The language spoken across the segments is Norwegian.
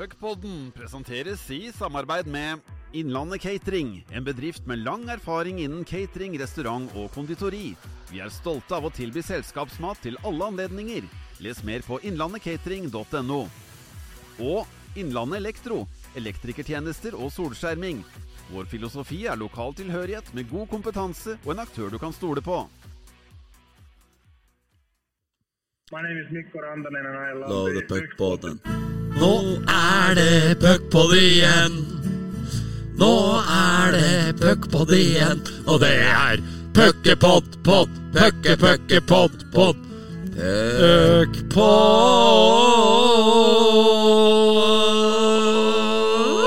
Puckpodden presenteres i samarbeid med Innlandet Catering, en bedrift med lang erfaring innen catering, restaurant og konditori. Vi er stolte av å tilby selskapsmat til alle anledninger. Les mer på innlandetcatering.no. Og Innlandet Elektro, elektrikertjenester og solskjerming. Vår filosofi er lokal tilhørighet med god kompetanse og en aktør du kan stole på. My name is Mikko Rantanen and I love, Love the the. Nå er det puckpod igjen. Nå er det puckpod igjen. Og det er puckepott, pott, pucke, pucke, pod.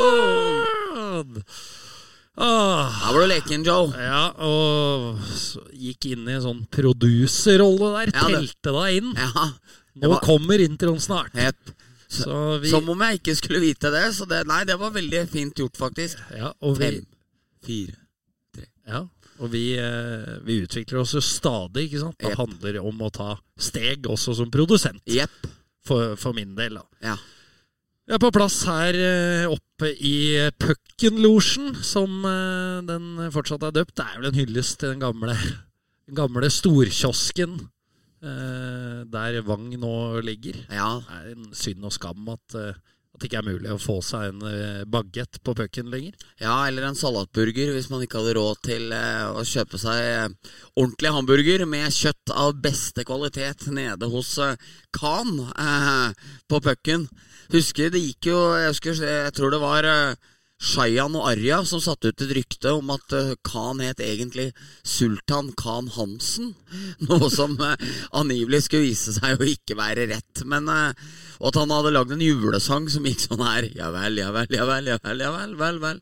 Puckpod. Ah, Her var du leken, Joe. ja, og gikk inn i en sånn produserrolle der. Ja, det- Telte deg inn. Ja, Nå var- kommer introen snart. hepp. Så vi, Som om jeg ikke skulle vite det. Så det, nei, det var veldig fint gjort, faktisk. ja, og vi, Fem, fire Ja, og vi, eh, vi utvikler oss jo stadig, ikke sant? Det yep. handler om å ta steg også som produsent, Yep. for, for min del. da. Ja. Vi er på plass her eh, oppe i Puckenlosjen, som eh, den fortsatt er døpt. Det er vel en hyllest til den gamle, den gamle storkiosken der Vang nå ligger. ja. Det er en synd og skam at, eh, at det ikke er mulig å få seg en eh, bagett på Pucken lenger. Ja, eller en salatburger hvis man ikke hadde råd til eh, å kjøpe seg eh, ordentlig hamburger med kjøtt av beste kvalitet nede hos eh, Khan eh, på pucken. Husker det gikk jo Jeg, husker, jeg tror det var eh, Shayan og Arja som satte ut et rykte om at eh, Khan het egentlig Sultan Khan Hansen. Noe som eh, angivelig skulle vise seg å ikke være rett. Men, eh, og at han hadde lagd en julesang som gikk sånn her. Ja vel, ja vel, ja vel, ja vel, ja vel, vel, vel.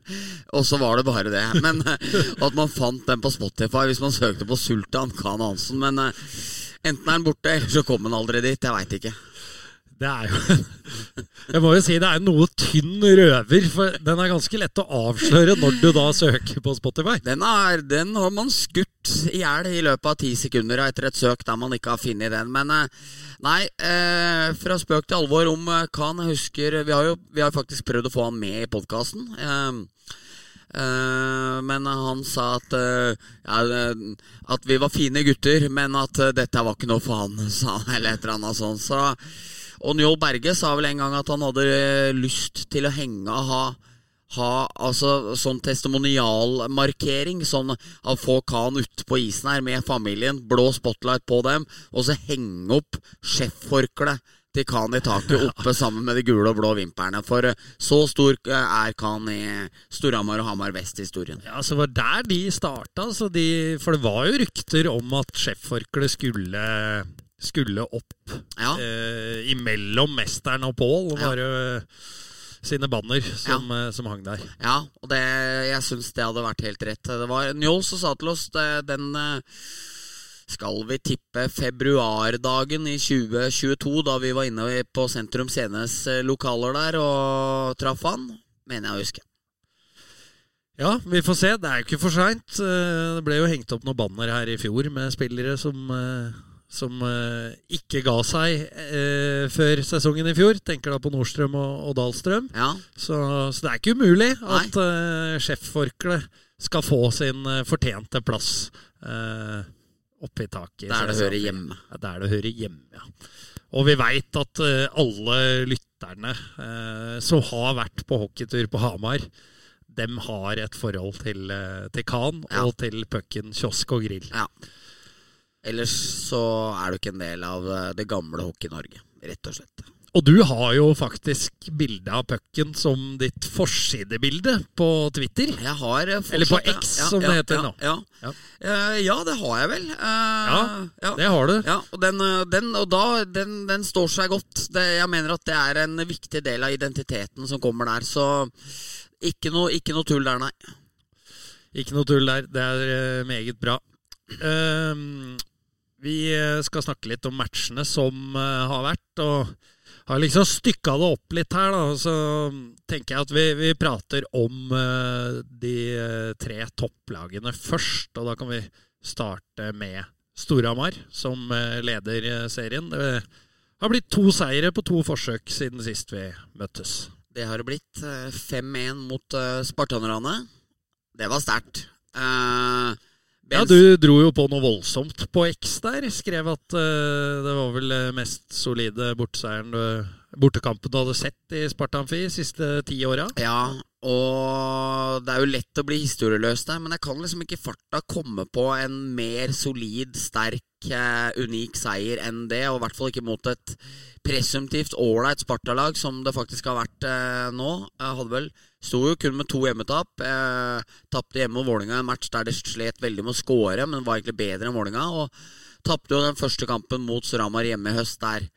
Og så var det bare det. Men at man fant den på Spotify hvis man søkte på Sultan Khan Hansen. Men enten er den borte, eller så kom den aldri dit. Jeg veit ikke. Det er jo Jeg må jo si det er noe tynn røver, for den er ganske lett å avsløre når du da søker på Spotify. Den, er, den har man skutt i hjel i løpet av ti sekunder etter et søk der man ikke har funnet den. Men eh, nei, eh, fra spøk til alvor om eh, Khan. Jeg husker Vi har jo vi har faktisk prøvd å få han med i podkasten. men han sa at, uh, ja, eh, at vi var fine gutter, men at uh, dette var ikke noe for han, sa han, eller et eller annet sånt. Så, og Njål Berge sa vel en gang at han hadde eh, lyst til å henge og ha ha altså, sånn testimonialmarkering. Sånn å få Khan ute på isen her med familien, blå spotlight på dem, og så henge opp sjefforkleet til Khan i taket oppe sammen med de gule og blå vimperne. For eh, så stor eh, er Khan i Storhamar og Hamar Vest-historien. Ja, så var der de starta, de, for det var jo rykter om at sjefforkleet skulle, skulle opp Ja. eh, imellom mesteren og Pål. Ja. Bare jo sine banner som, ja. som hang der. Ja, og det, jeg syns det hadde vært helt rett. Det var Njål som sa til oss det, den eh, skal vi tippe februardagen i 2022, da vi var inne på Sentrum Scenes eh, lokaler der og traff han, mener jeg å huske. Ja, vi får se. Det er jo ikke for seint. Eh, Det ble jo hengt opp noen banner her i fjor med spillere som, eh, som eh, ikke ga seg eh, før sesongen i fjor. Tenker da på Nordstrøm og, og Dahlstrøm. Ja, Så, så det er ikke umulig at uh, sjefforkleet skal få sin eh, fortjente plass uh, oppi taket. der det hører hjemme. Ja, der det hører hjemme, ja. Og vi veit at eh, alle lytterne eh, som har vært på hockeytur på Hamar, dem har et forhold til, til Khan Ja. og til pucken kiosk og grill. Ja. Ellers så er du ikke en del av eh, det gamle Hockey-Norge, rett og slett. Og du har jo faktisk bilde av pucken som ditt forsidebilde på Twitter. Jeg har eh, fortsatt Eller på. X, Ja, som det heter ja, nå. Ja. Ja. Eh, ja, det har jeg vel. Eh, Ja, ja. Det har du. Ja, og den, den, og da, den, den står seg godt. Det, jeg mener at det er en viktig del av identiteten som kommer der. Så ikke noe, ikke noe tull der, nei. Ikke noe tull der. Det er eh, meget bra. Ehm, vi eh, skal snakke litt om matchene som eh, har vært, og har liksom stykka det opp litt her. Da. Så tenker jeg at vi, vi prater om eh, de tre topplagene først. Og da kan vi starte med Storhamar, som leder serien. Det har blitt to seire på to forsøk siden sist vi møttes. det har det blitt. Eh, 5-1 mot spartanerne. Det var sterkt. Eh, Ja, du dro jo på noe voldsomt på X der. Skrev at uh, det var vel eh, mest solide borteseieren du- bortekampen du hadde sett i Sparta Amfi siste ti åra. Ja, og det er jo lett å bli historieløs der, men jeg kan liksom ikke i farta komme på en mer solid, sterk, eh, unik seier enn det, og i hvert fall ikke mot et presumptivt ålreit Sparta-lag, som det faktisk har vært eh, nå. Jeg hadde vel Sto jo kun med to hjemmetap. Eh, Tapte hjemme mot Vålinga en match der de slet veldig med å score, men var egentlig bedre enn Vålinga. Og tapte jo den første kampen mot Storhamar hjemme i høst, der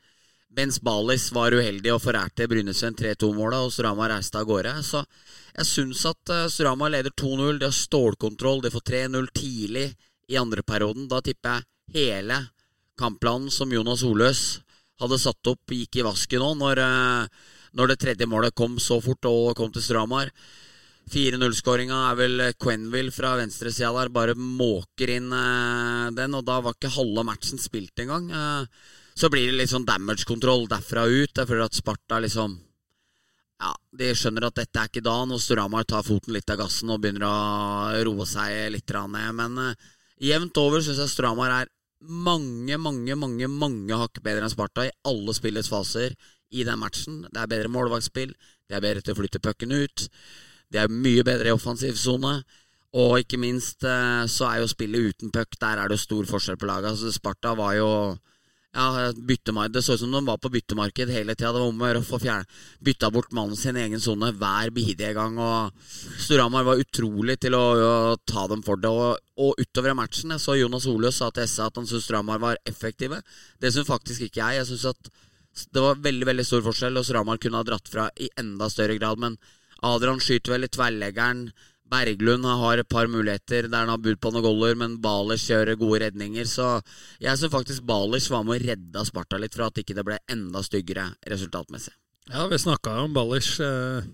Bens Balis var uheldig og forærte Brynesen 3-2-målet, og Storhamar reiste av gårde. Så jeg syns at Suramar Storhamar leder 2-0. De har stålkontroll. De får 3-0 tidlig i andre perioden. Da tipper jeg hele kampplanen som Jonas Oløs hadde satt opp, gikk i vasken nå, når, eh, når det tredje målet kom så fort og kom til Stramar. 4-0-skåringa er vel Quenville fra venstresida der, bare måker inn eh, den, og da var ikke halve matchen spilt engang. Eh, så blir det litt sånn damage-kontroll derfra ut. Jeg føler at Sparta liksom Ja, de skjønner at dette er ikke dagen, og Storhamar tar foten litt av gassen og begynner å roe seg litt ned. Men eh, jevnt over syns jeg Storhamar er mange, mange, mange mange hakk bedre enn Sparta i alle spillets faser i den matchen. Det er bedre målvaktspill, de er bedre til å flytte pucken ut, de er mye bedre i offensiv sone. Og ikke minst eh, så er jo spillet uten puck, der er det stor forskjell på laget. Altså, Sparta var jo ja, Det så ut som de var på byttemarked hele tida. Det var om å gjøre å få bytta bort mannen sin egen sone hver bidige gang. Og Storhamar var utrolig til å, å ta dem for det. Og, og utover i matchen Jeg så Jonas Oløs sa til SA at han syntes Storhamar var effektive. Det syns faktisk ikke jeg. Jeg synes at det var veldig veldig stor forskjell, og Sramar kunne ha dratt fra i enda større grad. Men Adrian skyter vel i tverrleggeren. Berglund har et par muligheter der han har bud på noen goller, men Balers kjører gode redninger. Så jeg syns faktisk Balers var med og redda Sparta litt for at ikke det ble enda styggere resultatmessig. Ja, vi snakka om Ballers eh,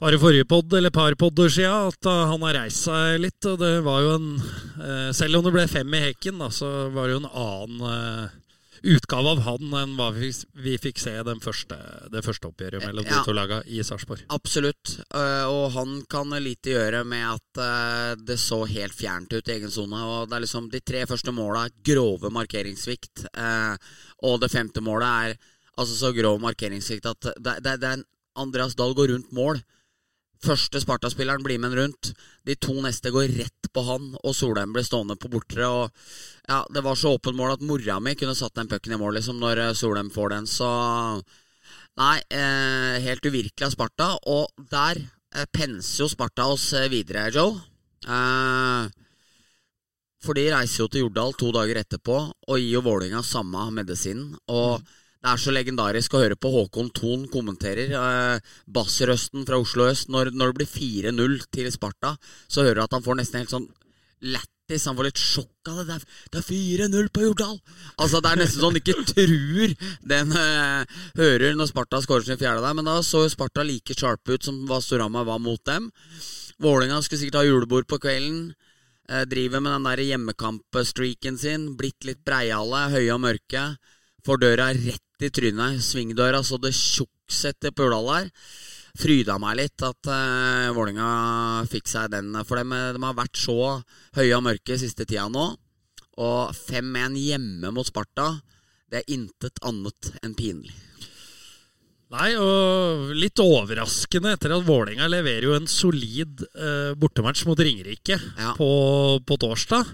bare i forrige pod, eller par podder sia, at eh, han har reist seg litt. Og det var jo en eh, Selv om det ble fem i hekken, da, så var det jo en annen eh, utgave av han enn hva vi, vi fikk se den første, det første oppgjøret mellom Ja. de to lagene i Sarpsborg. Absolutt. øh, Og han kan lite gjøre med at øh, det så helt fjernt ut i egen sone. Og det er liksom de tre første måla grove markeringssvikt. øh, Og det femte målet er altså så grov markeringssvikt at det, det, det er Andreas Dahl går rundt mål. Første Sparta-spilleren blir med en rundt. De to neste går rett på han, og Solheim blir stående på bortre. Og ja, Det var så åpent mål at mora mi kunne satt den pucken i mål liksom, når eh, Solheim får den. Så Nei, eh, helt uvirkelig av Sparta. Og der eh, penser jo Sparta oss eh, videre, Joe. Eh, for de reiser jo til Jordal to dager etterpå og gir jo Vålinga samme medisinen. Og det er så legendarisk å høre på Håkon Thon kommenterer eh, bassrøsten fra Oslo øst. Når, når det blir 4-0 til Sparta, så hører du at han får nesten helt sånn lættis. Han får litt sjokk av det. Det er, er 4-0 på Jordal! Altså Det er nesten sånn ikke tror den eh, hører når Sparta skårer sin fjerde der. Men da så jo Sparta like sharp ut som hva var mot dem. Vålinga skulle sikkert ha julebord på kvelden. Eh, driver med den der hjemmekamp-streaken sin. Blitt litt breiale, høye og mørke. Får døra rett i trynet. Svingdøra så det tjukksetter på Jordal der. Fryda meg litt at uh, Vålinga fikk seg den. For dem, eh, de har vært så høye og mørke siste tida nå. Og 5-1 hjemme mot Sparta, det er intet annet enn pinlig. Nei, og litt overraskende etter at Vålerenga leverer jo en solid eh, bortematch mot Ringerike Ja. på, på torsdag.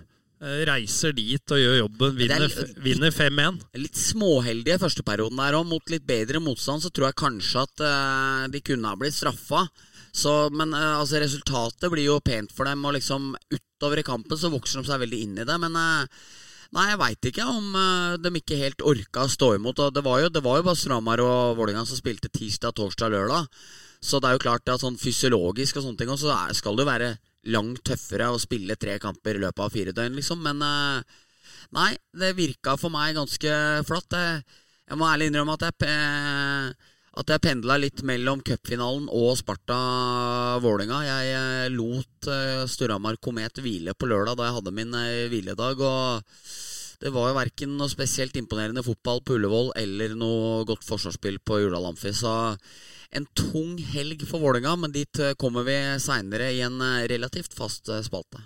Eh, reiser dit og gjør jobben, er vinner, vinner 5-1. Litt småheldige første perioden der òg. Mot litt bedre motstand så tror jeg kanskje at uh, de kunne ha blitt straffa. Så, men uh, altså resultatet blir jo pent for dem, og liksom utover i kampen så vokser de seg veldig inn i det. Men uh, nei, jeg veit ikke om de ikke helt orka å stå imot. Og det var jo, det var jo bare Stramar og Vålerenga som spilte tirsdag, torsdag, lørdag. Så det er jo klart at sånn fysiologisk og sånne ting så skal det jo være langt tøffere å spille tre kamper i løpet av fire døgn, liksom. Men eh, nei, det virka for meg ganske flatt. Jeg, jeg må ærlig innrømme at jeg, pe- at jeg pendla litt mellom cupfinalen og Sparta-Vålinga. Jeg eh, lot Storhamar Komet hvile på lørdag da jeg hadde min eh, hviledag. Og det var jo verken noe spesielt imponerende fotball på Ullevål eller noe godt forsvarsspill på Jordal Amfi. Så en tung helg for Vålerenga, men dit eh, kommer vi seinere i en eh, relativt fast eh, spalte.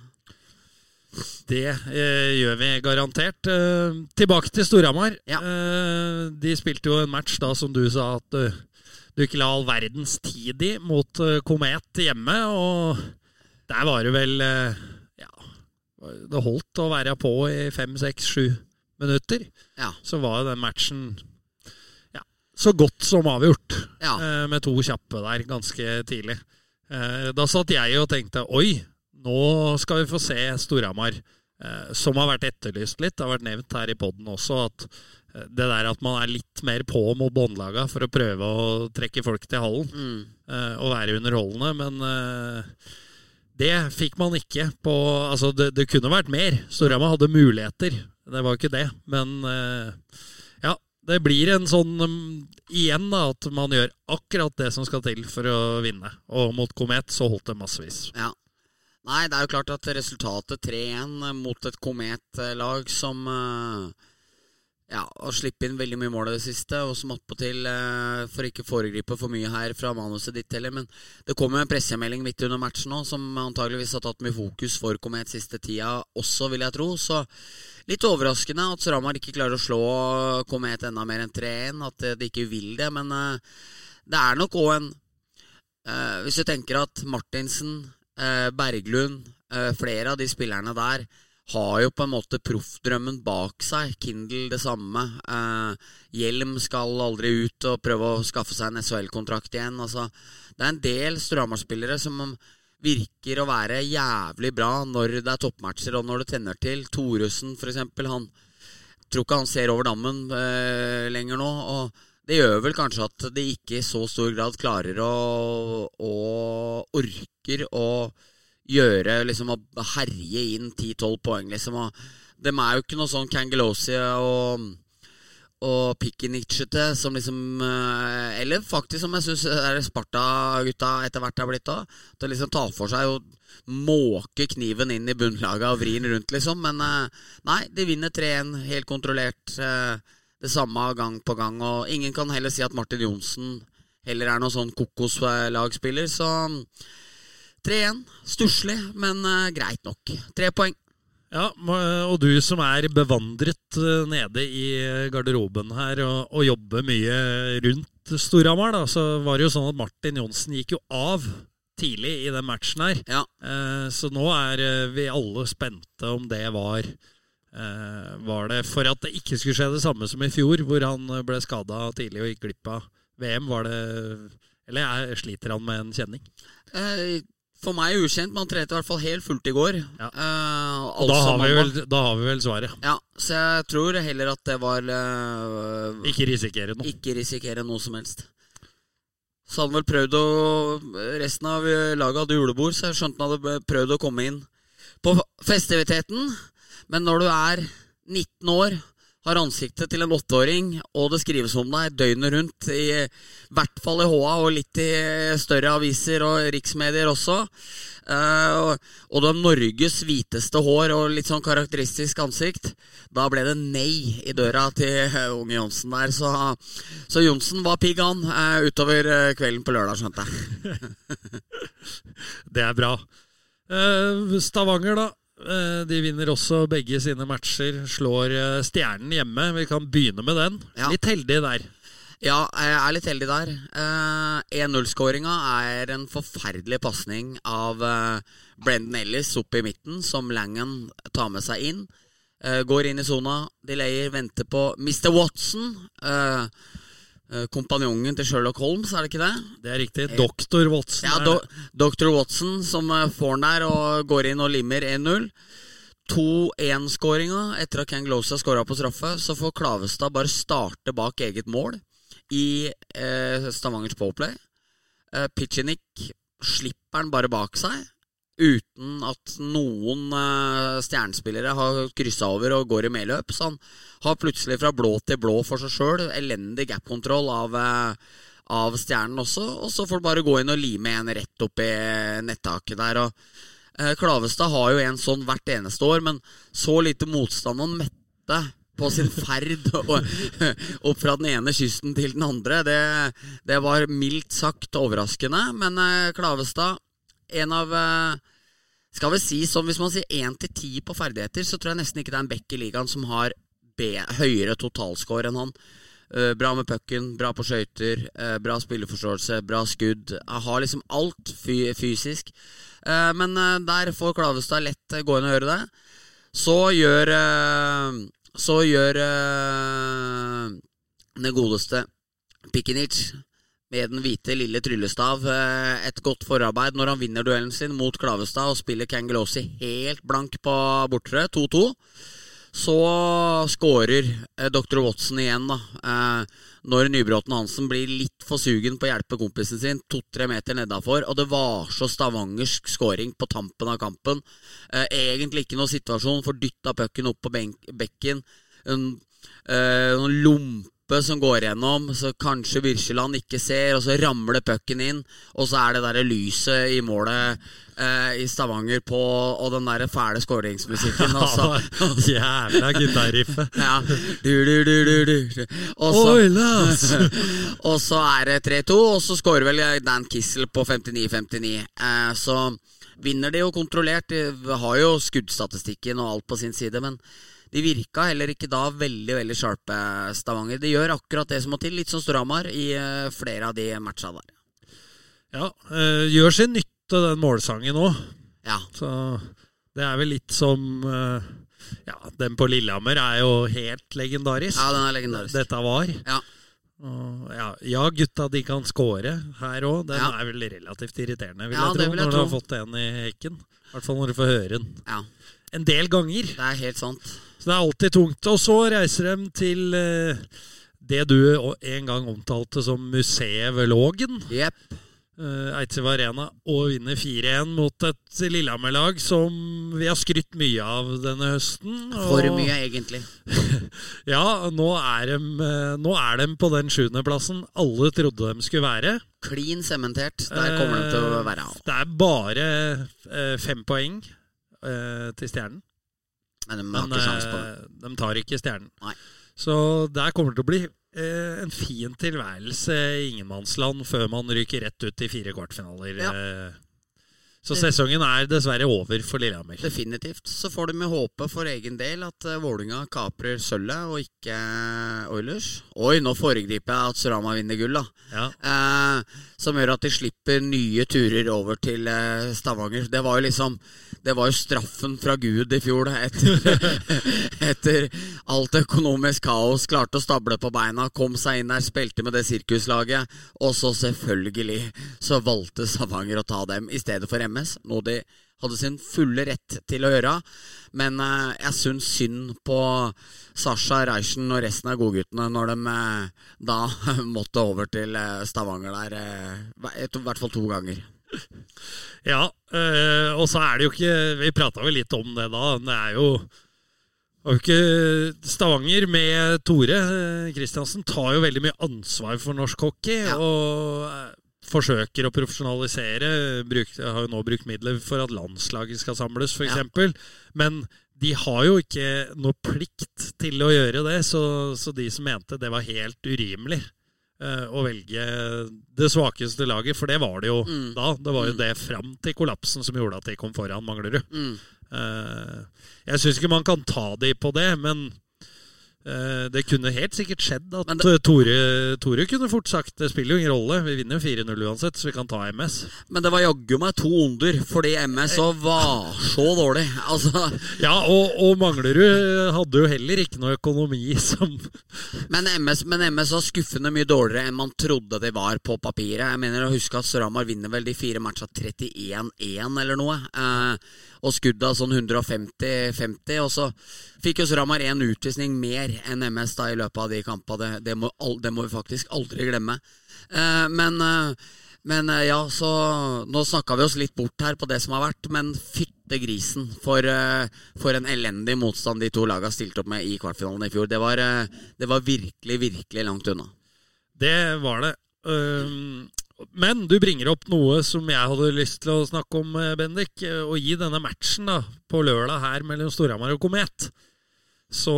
Det eh, gjør vi garantert. Eh, tilbake til Storhamar. Ja. Eh, de spilte jo en match da som du sa at eh, du ikke la all verdens tid i mot uh, Komet hjemme. Og der var det vel eh, Ja, det holdt å være på i fem, seks, sju minutter. Ja. Så var jo den matchen så godt som avgjort. Ja. eh, med to kjappe der ganske tidlig. Eh, da satt jeg og tenkte oi, nå skal vi få se Storhamar, eh, som har vært etterlyst litt. Det har vært nevnt her i poden også at eh, det der at man er litt mer på mot båndlaga for å prøve å trekke folk til hallen Mm. eh, og være underholdende, men eh, det fikk man ikke på Altså, det, det kunne vært mer. Storhamar hadde muligheter, det var ikke det. Men det blir en sånn um, igjen da, at man gjør akkurat det som skal til for å vinne. Og mot Komet så holdt det massevis. Ja. Nei, det er jo klart at resultatet 3-1 mot et Komet-lag som eh, ja, og slippe inn veldig mye mål i det siste, og som attpåtil, uh, for ikke foregripe for mye her fra manuset ditt heller, men det kom jo en pressemelding midt under matchen nå, som antageligvis har tatt mye fokus for Komet siste tida også, vil jeg tro. Så litt overraskende at Sramar ikke klarer å slå Komet enda mer enn 3-1, at de ikke vil det, men eh, det er nok òg en eh, Hvis du tenker at Martinsen eh, Berglund, eh, flere av de spillerne der har jo på en måte proffdrømmen bak seg. Kindle det samme. Eh, Hjelm skal aldri ut og prøve å skaffe seg en SHL-kontrakt igjen. Altså, det er en del Storhamar-spillere som virker å være jævlig bra når det er toppmatcher og når det tenner til. Thoresen, eksempel, han tror ikke han ser over dammen eh, lenger nå. og det gjør vel kanskje at de ikke i så stor grad klarer å, å orker å gjøre liksom å herje inn 10-12 poeng, liksom. Og de er jo ikke noe sånn Kangelosi og og Pikkenicchete, som liksom eh, Eller faktisk, som jeg syns Sparta-gutta etter hvert har blitt òg. Til å liksom ta for seg og måke kniven inn i bunnlaget og vri den rundt, liksom. Men eh, nei, de vinner 3-1 helt kontrollert. eh, Det samme gang på gang. Og ingen kan heller si at Martin Johnsen heller er noen sånn kokoslagspiller, så 3-1. Stusslig, men eh, greit nok. Tre poeng. Ja, og du som er bevandret eh, nede i garderoben her og, og jobber mye rundt Storhamar, da, så var det jo sånn at Martin Johnsen gikk jo av tidlig i den matchen her. Ja. Eh, så nå er vi alle spente om det var Var det for at det ikke skulle skje det samme som i fjor, hvor han ble skada tidlig og gikk glipp av VM? Var det Eller er, sliter han med en kjenning? Eh, For meg ukjent, men han trente i hvert fall helt fullt i går. Ja. Eh, altså, da har, vi vel, da har vi vel svaret. Ja, så jeg tror heller at det var eh, Ikke risikere noe. Ikke risikere noe som helst. Så hadde han vel prøvd å Resten av laget hadde julebord, så jeg skjønte han hadde prøvd å komme inn på festiviteten. Men når du er 19 år, har ansiktet til en åtteåring, og det skrives om deg døgnet rundt, i hvert fall i HA og litt i større aviser og riksmedier også, eh, og, og du har Norges hviteste hår og litt sånn karakteristisk ansikt, da ble det nei i døra til eh, unge Johnsen der. Så, så Johnsen var pigg, han, eh, utover eh, kvelden på lørdag, skjønte jeg. Det er bra. Eh, Stavanger, da. Eh, de vinner også begge sine matcher. Slår eh, Stjernen hjemme. Vi kan begynne med den. Ja. Litt heldig der. Ja, jeg er litt heldig der. Eh, 1-0-skåringa er en forferdelig pasning av eh, Brendan Ellis opp i midten, som Langen tar med seg inn. Eh, går inn i sona. Delayer venter på Mr. Watson. Eh, eh, kompanjongen til Sherlock Holmes, er det ikke det? Det er riktig. Doktor Watson. Ja, do. Dr. Watson som eh, får den der og går inn og limmer 1-0. 2-1-skåringa etter at Ken Glosa skåra på straffe, så får Klavestad bare starte bak eget mål i eh, Stavangers powerplay. Eh, Pitchenik slipper den bare bak seg, uten at noen eh, stjernespillere har kryssa over og går i medløp. Så han har plutselig fra blå til blå for seg sjøl. Elendig gap-kontroll av, eh, av stjernen også. Og så får du bare gå inn og lime en rett opp i nettaket der. Og eh, Klavestad har jo en sånn hvert eneste år, men så lite motstand han mette på sin ferd og, opp fra den ene kysten til den andre. Det, det var mildt sagt overraskende, men Klavestad, en av eh, Skal vi si sånn, hvis man sier én til ti på ferdigheter, så tror jeg nesten ikke det er en back i ligaen som har B, høyere totalscore enn han. Uh, bra med pucken, bra på skøyter, uh, bra spilleforståelse, bra skudd. Jeg har liksom alt fy fysisk. Uh, men der får Klavestad lett gå inn og gjøre det. Så gjør Så gjør den godeste Pikinic med den hvite lille tryllestav eh, et godt forarbeid når han vinner duellen sin mot Klavestad og spiller Kangelosi helt blank på bortre, 2-2. Så skårer eh, dr. Watson igjen, da. Eh, når Nybråten Hansen blir litt for sugen på å hjelpe kompisen sin to-tre meter nedafor. Og det var så stavangersk scoring på tampen av kampen. Egentlig ikke noe situasjon, for dytta pucken opp på bekken. En, eh, noen som går gjennom, så kanskje Virseland ikke ser, og så ramler pucken inn, og så er det derre lyset i målet eh, i Stavanger på, og den derre fæle skåringsmusikken. Og så, Jævla gitarriffet. ja. du, du, du, du, du. Og så, Oilas! og så er det 3-2, og så skårer vel Dan Kissel på 59-59. Eh, så vinner de jo kontrollert. De har jo skuddstatistikken og alt på sin side, men de virka heller ikke da veldig veldig sharpe, Stavanger. De gjør akkurat det som må til, litt som Storhamar i eh, flere av de matcha der. Ja, eh, gjør sin nytte, den målsangen òg. Ja. Så det er vel litt som eh, Ja, den på Lillehammer er jo helt legendarisk. ja, den er legendarisk. Dette var. Ja. Og ja, ja, gutta, de kan score her òg. Den Ja. er vel relativt irriterende, vil Ja, jeg tro, vil jeg når du har fått en i hekken. I hvert fall når du får høre den ja. En del ganger. Det er helt sant. Så det er alltid tungt. Og så reiser de til eh, det du en gang omtalte som museet ved Lågen. Yep. uh, Eidsiv Arena og vinner 4-1 mot et Lillehammer-lag som vi har skrytt mye av denne høsten. For og- mye, egentlig. Ja, nå er, de, eh, nå er de på den sjuendeplassen alle trodde de skulle være. Klin sementert. Der kommer de til å være. Eh, Det er bare eh, fem poeng eh, til Stjernen. Men de Men eh, de tar ikke Stjernen. Nei. Så der kommer det til å bli eh, en fin tilværelse i ingenmannsland før man ryker rett ut i fire kvartfinaler. Ja. eh. Så sesongen er dessverre over for Lillehammer. Definitivt. Så får de håpe for egen del at uh, Vålinga kaprer sølvet, og ikke eh, Oilers. Oi, nå foregriper jeg at Surama vinner gull, da. Ja. Eh, som gjør at de slipper nye turer over til eh, Stavanger. Det var jo liksom Det var jo straffen fra Gud i fjor, da, etter, etter alt økonomisk kaos. Klarte å stable på beina, kom seg inn der, spilte med det sirkuslaget. Og så selvfølgelig så valgte Stavanger å ta dem i stedet for MS, noe de hadde sin fulle rett til å gjøre. Men eh, jeg syns synd på Sasha Reichen og resten av godguttene når de eh, da måtte over til eh, Stavanger der, eh, i hvert fall to ganger. Ja, øh, og så er det jo ikke Vi prata vel litt om det da. Det er jo jo ikke Stavanger med Tore Kristiansen tar jo veldig mye ansvar for norsk hockey. Ja. Og eh, forsøker å profesjonalisere. Bruk, har jo nå brukt midler for at landslaget skal samles, f.eks. Ja. Men de har jo ikke noe plikt til å gjøre det, så, så de som mente det var helt urimelig eh, å velge det svakeste laget, for det var det jo Mm. da. Det var jo Mm. det fram til kollapsen som gjorde at de kom foran Manglerud. Mm. Eh, jeg syns ikke man kan ta de på det, men eh, det kunne helt sikkert skjedd at det- eh, Tore, Tore kunne fort sagt det spiller jo ingen rolle, vi vinner jo 4-0 uansett, så vi kan ta MS. Men det var jaggu meg to onder, fordi MS òg var så dårlig. Altså, Ja, og, og Manglerud hadde jo heller ikke noe økonomi som men, MS, men MS var skuffende mye dårligere enn man trodde de var på papiret. Jeg mener å huske at Storhamar vinner vel de fire matcha 31-1 eller noe. Eh, og skudda sånn 150-50. Og så fikk jo Sramar én utvisning mer enn MS da i løpet av de kampene. Det, det, må, det må vi faktisk aldri glemme. Eh, men eh, men eh, ja, så Nå snakka vi oss litt bort her på det som har vært, men fytte grisen for, eh, for en elendig motstand de to laga stilte opp med i kvartfinalen i fjor. Det var, eh, det var virkelig, virkelig langt unna. Det var det. Um, men du bringer opp noe som jeg hadde lyst til å snakke om, eh, Bendik. Og Å gi denne matchen da, på lørdag her mellom Storhamar og Komet. så,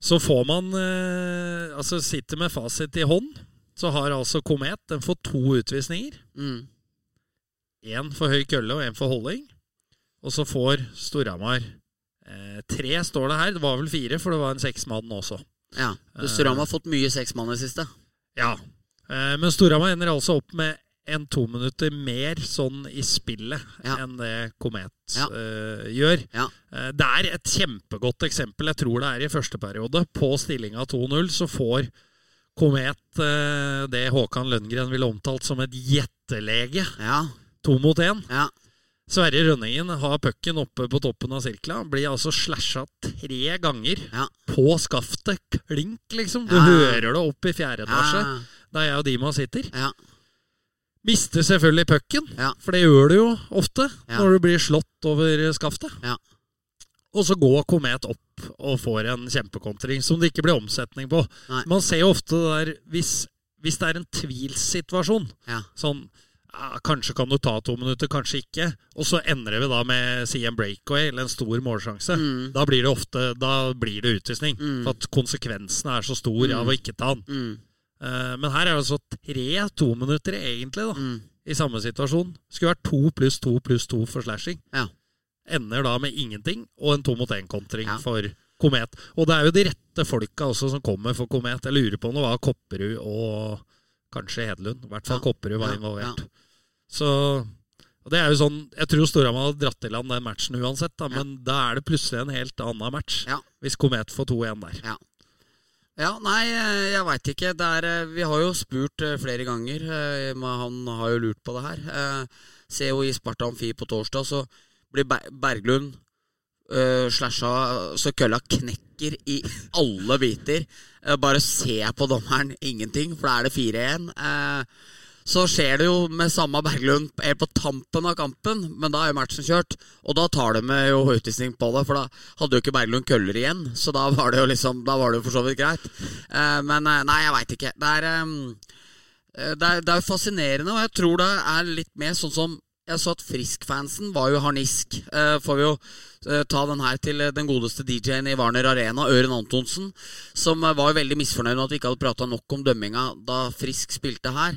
så får man eh, Altså sitter med fasit i hånd, så har altså Komet den får to utvisninger. Mm. For høy kølle og én for holding. Og så får Storhamar eh, tre, står det her. Det var vel fire, for det var en seksmann også. Ja. Storhamar har fått mye seksmann i det siste. Ja. Eh, men Storhamar ender altså opp med en to minutter mer sånn i spillet Ja. enn det Komet Ja. uh, gjør. Ja. Uh, det er et kjempegodt eksempel, jeg tror det er i første periode. På stillinga 2-0 så får Komet uh, det Håkan Lønngren ville omtalt som et gjettelege. Ja. To mot én. Ja. Sverre Rønningen har pucken oppe på toppen av sirkla. Blir altså slasha tre ganger på skaftet. Klink, liksom. Du hører det opp i fjerde etasje. Der jeg og Dima sitter. Ja. Mister selvfølgelig pucken, Ja. for det gjør du jo ofte Ja. når du blir slått over skaftet. Ja. Og så går Komet opp og får en kjempekontring som det ikke blir omsetning på. Nei. Man ser jo ofte det der hvis, hvis det er en tvilssituasjon, Ja. sånn ja, Kanskje kan du ta to minutter, kanskje ikke. Og så endrer vi da med si en breakaway eller en stor målsjanse. Mm. Da blir det ofte Da blir det utvisning. Mm. For at konsekvensen er så stor av å ikke ta den. Eh, men her er det altså tre tominutter egentlig, da. Mm. I samme situasjon. Skulle vært to pluss to pluss to for slashing. Ja. Ender da med ingenting og en to mot én-kontring Ja. for Komet. Og det er jo de rette folka også som kommer for Komet. Jeg lurer på om det var Kopperud og kanskje Hedlund. I hvert fall Ja. Kopperud var involvert. Så det er jo sånn, Jeg tror Storhamar hadde dratt i land den matchen uansett, da, Ja. men da er det plutselig en helt annen match. Hvis Komet får 2-1 der. Ja, nei, eh, jeg veit ikke. Er, eh, vi har jo spurt eh, flere ganger. Han har jo lurt på det her. se jo i Sparta Amfi på torsdag, så blir Berglund uh, slasha så kølla knekker i alle biter. Eh, bare se på dommeren, ingenting, for da er det 4-1. Eh, så skjer det jo med samme Berglund helt på tampen av kampen, men da er jo matchen kjørt. Og da tar de med jo utvisning på det, for da hadde jo ikke Berglund køller igjen. Så da var det jo liksom Da var det jo for så vidt greit. Eh, men eh, nei, jeg veit ikke. Det er, ehm, eh, det er Det er fascinerende, og jeg tror det er litt mer sånn som jeg så at Frisk-fansen var jo harnisk. Får vi jo ta den her til den godeste DJ-en i Warner Arena, Øren Antonsen, som var jo veldig misfornøyd med at vi ikke hadde prata nok om dømminga da Frisk spilte her.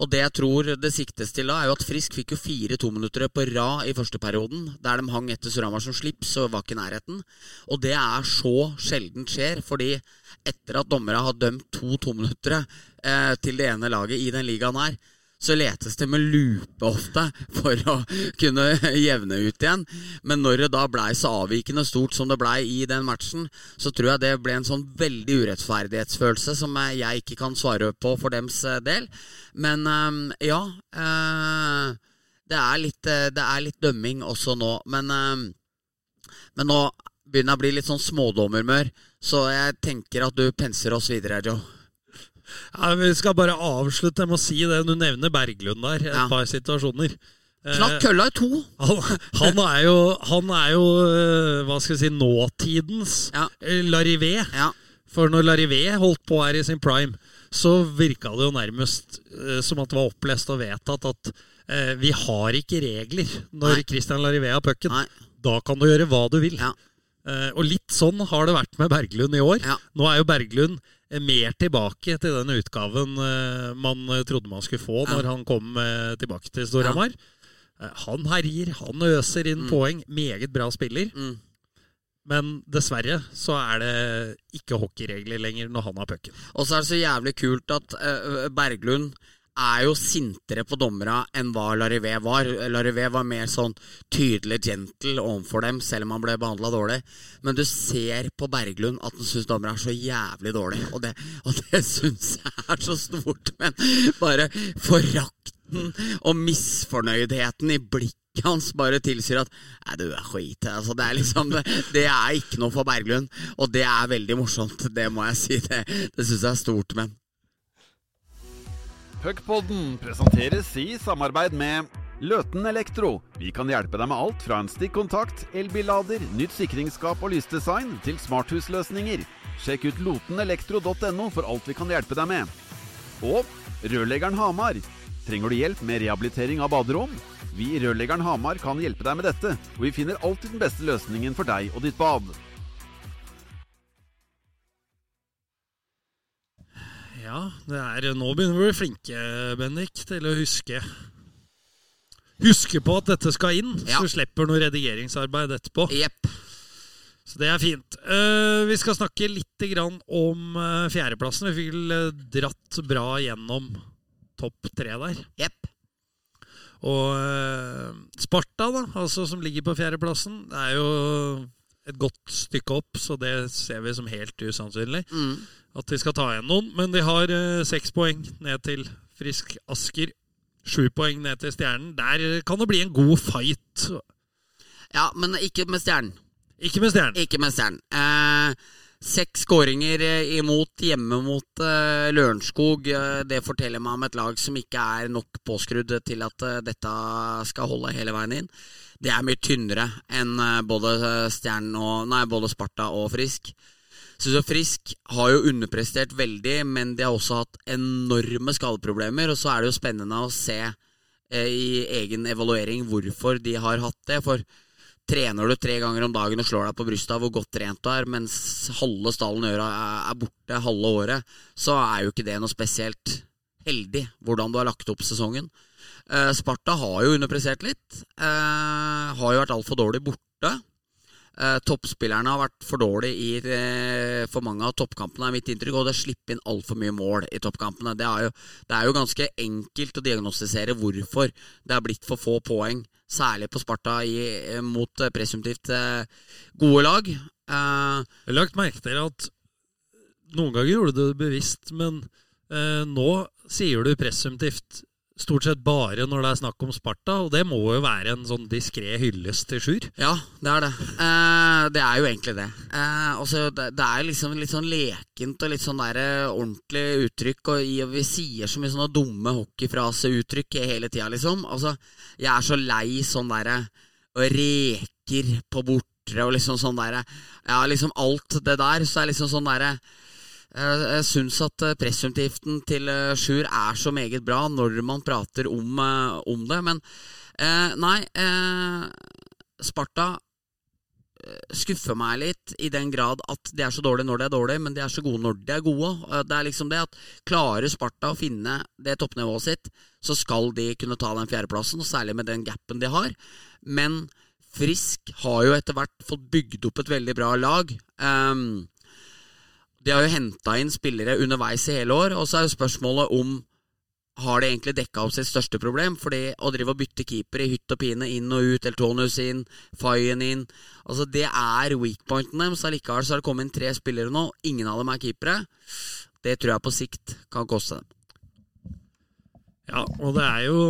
Og det jeg tror det siktes til da, er jo at Frisk fikk jo fire tominuttere på rad i første perioden, der de hang etter Surhamar som slips og var ikke i nærheten. Og det er så sjeldent skjer, fordi etter at dommere har dømt to tominuttere eh, til det ene laget i den ligaen her, så letes det med lupe ofte for å kunne jevne ut igjen. Men når det da blei så avvikende stort som det blei i den matchen, så tror jeg det ble en sånn veldig urettferdighetsfølelse som jeg ikke kan svare på for dems eh, del. Men eh, ja eh, det, er litt, det er litt dømming også nå. Men, men nå begynner jeg å bli litt sånn smådommermør, så jeg tenker at du penser oss videre, Joe. Ja, Vi skal bare avslutte med å si det. Du nevner Berglund der. Et Ja. par situasjoner. Eh, Knakk kølla i to! han, han er jo, han er jo eh, hva skal vi si, nåtidens Ja. eh, Larivé. Ja. For når Larivé holdt på her i sin prime, så virka det jo nærmest eh, som at det var opplest og vedtatt at eh, vi har ikke regler når Nei. Christian Larivé har pucken. Da kan du gjøre hva du vil. Ja. Eh, og litt sånn har det vært med Berglund i år. Ja. Nå er jo Berglund eh, mer tilbake til den utgaven eh, man trodde man skulle få Ja. når han kom tilbake til Storhamar. Eh, han herjer, han øser inn poeng. Meget bra spiller. Mm. Men dessverre så er det ikke hockeyregler lenger når han har pucken. Og så er det så jævlig kult at Berglund er jo sintere på dommera enn hva Larivé var. Larivé var mer sånn tydelig gentle overfor dem, selv om han ble behandla dårlig. Men du ser på Berglund at han syns dommere er så jævlig dårlig, og det, og det syns jeg er så stort. Men bare forakten og misfornøydheten i blikket hans bare tilsier at Nei, du er skit. Altså, det er liksom det, er ikke noe for Berglund, og det er veldig morsomt. Det må jeg si. Det, det syns jeg er stort, men Puckpodden presenteres i samarbeid med Løten Elektro. Vi kan hjelpe deg med alt fra en stikkontakt, elbillader, nytt sikringsskap og lysdesign til smarthusløsninger. Sjekk ut lotenelektro.no for alt vi kan hjelpe deg med. Og Rørleggeren Hamar. Trenger du hjelp med rehabilitering av baderom? Vi i Rørleggeren Hamar kan hjelpe deg med dette, og vi finner alltid den beste løsningen for deg og ditt bad. Ja, det er, nå begynner vi å bli flinke, Bendik, til å huske Huske på at dette skal inn, Ja. så du slipper noe redigeringsarbeid etterpå. Yep. Så det er fint. Uh, vi skal snakke litt grann om uh, fjerdeplassen. Vi fikk eh, dratt bra gjennom topp tre der. Yep. Og Sparta, da, altså som ligger på fjerdeplassen, det er jo et godt stykke opp, så det ser vi som helt usannsynlig. Mm. At de skal ta igjen noen. Men de har eh, seks poeng ned til Frisk Asker. Sju poeng ned til Stjernen. Der kan det bli en god fight. Ja, men ikke med Stjernen. Ikke med Stjernen. Ikke med Stjernen. Eh, seks skåringer eh, imot hjemme mot eh, Lørenskog. Eh, det forteller meg om et lag som ikke er nok påskrudd til at eh, dette skal holde hele veien inn. Det er mye tynnere enn eh, både og Nei, både Sparta og Frisk. Jeg Frisk har jo underprestert veldig, men de har også hatt enorme skadeproblemer. Og så er det jo spennende å se eh, i egen evaluering hvorfor de har hatt det. For trener du tre ganger om dagen og slår deg på brystet av hvor godt trent du er, mens halve stallen øra er borte halve året, så er jo ikke det noe spesielt heldig hvordan du har lagt opp sesongen. Eh, Sparta har jo underpressert litt. Eh, har jo vært altfor dårlig borte. Eh, toppspillerne har vært for dårlige i for mange av toppkampene, er mitt inntrykk. Og det slipper inn altfor mye mål i toppkampene. Det er, jo, det er jo ganske enkelt å diagnostisere hvorfor det har blitt for få poeng, særlig på Sparta i, mot presumptivt gode lag. Eh, Jeg har lagt merke til at noen ganger gjorde du det bevisst, men eh, nå sier du presumptivt stort sett bare når det er snakk om Sparta, og det må jo være en sånn diskré hyllest til Sjur. Ja, det er det. Eh, det er jo egentlig det. Eh, også, det, det er liksom litt sånn lekent og litt sånn der, eh, ordentlig uttrykk. Og, og vi sier så mye sånne dumme hockeyfraseuttrykk hele tida, liksom. Altså, jeg er så lei sånn derre reker på bortre og liksom sånn derre Ja, liksom alt det der. Så er liksom sånn derre jeg, syns at pressumtgiften presumptivten til eh, Sjur er så meget bra når man prater om, eh, om det, men eh, nei eh, Sparta eh, skuffer meg litt i den grad at de er så dårlige når de er dårlige, men de er så gode når de er gode. Eh, Det er liksom det at Klarer Sparta å finne det toppnivået sitt, så skal de kunne ta den fjerdeplassen, og særlig med den gapen de har. Men Frisk har jo etter hvert fått bygd opp et veldig bra lag. Um, de har jo henta inn spillere underveis i hele år, og så er jo spørsmålet om har de egentlig dekka opp sitt største problem? Fordi å drive og bytte keeper i hytt og pine, inn og ut, Eltonius inn, Fayen inn Altså Det er weak pointen deres. Allikevel så har det kommet inn tre spillere nå, ingen av dem er keepere. Det tror jeg på sikt kan koste dem. Ja, og det er jo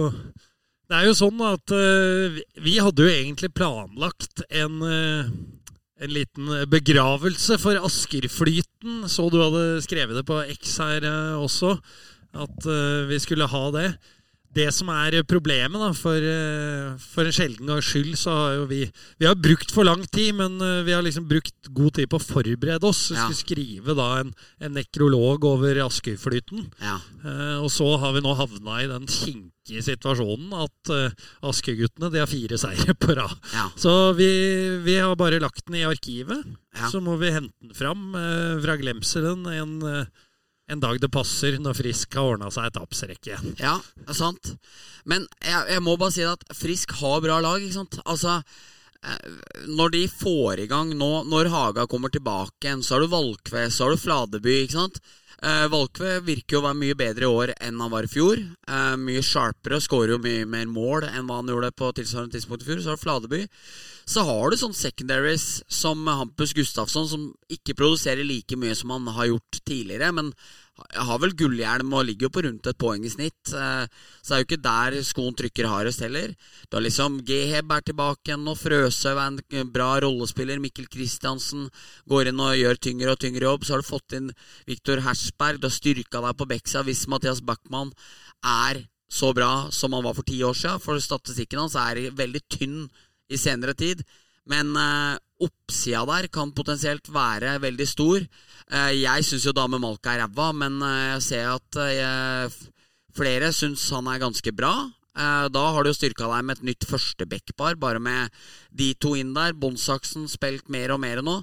Det er jo sånn at uh, vi- hadde jo egentlig planlagt en eh, en liten begravelse for Askerflyten. Så du hadde skrevet det på X her eh, også, at eh, vi skulle ha det. Det som er problemet, da, for, eh, for en sjelden gangs skyld, så har jo vi Vi har brukt for lang tid, men eh, vi har liksom brukt god tid på å forberede oss. Vi Ja. skulle skrive da en, en nekrolog over Askøyflyten. Ja. Eh, og så har vi nå havna i den kinkige situasjonen at uh, Askøy-guttene har fire seire på rad. Ja. Så vi, vi har bare lagt den i arkivet. Så må vi hente den fram eh, fra glemselen en, eh, en dag det passer, når Frisk har ordna seg tapsrekke. Ja, det er sant. Men jeg, jeg må bare si at Frisk har bra lag, ikke sant. Altså, eh, når de får i gang nå, når Haga kommer tilbake igjen, så har du Valkve, så har du Fladeby, ikke sant. Eh, Valkve virker jo å være mye bedre i år enn han var i fjor. Eh, mye sharpere, skårer jo mye mer mål enn hva han gjorde på tilsvarende tidspunkt i fjor. Så har du Fladeby. Så har du sånn secondaries som Hampus Gustafsson, som ikke produserer like mye som han har gjort tidligere, men har vel gullhjelm og ligger jo på rundt et poeng i snitt. Eh, Så det er jo ikke der skoen trykker hardest heller. Du har liksom Geheb er tilbake igjen, og Frøsøv er en bra rollespiller. Mikkel Kristiansen går inn og gjør tyngre og tyngre jobb. Så har du fått inn Viktor Hersberg. Du har styrka deg på Bexa hvis Mathias Backman er så bra som han var for ti år siden. For statistikken hans er veldig tynn i senere tid. Men eh, oppsida der kan potensielt være veldig stor. Eh, jeg syns jo Dame Malka er ræva, men eh, jeg ser at flere syns han er ganske bra. Da har du jo styrka deg med et nytt førstebackpar, bare med de to inn der. Bondsaksen spilt mer og mer nå.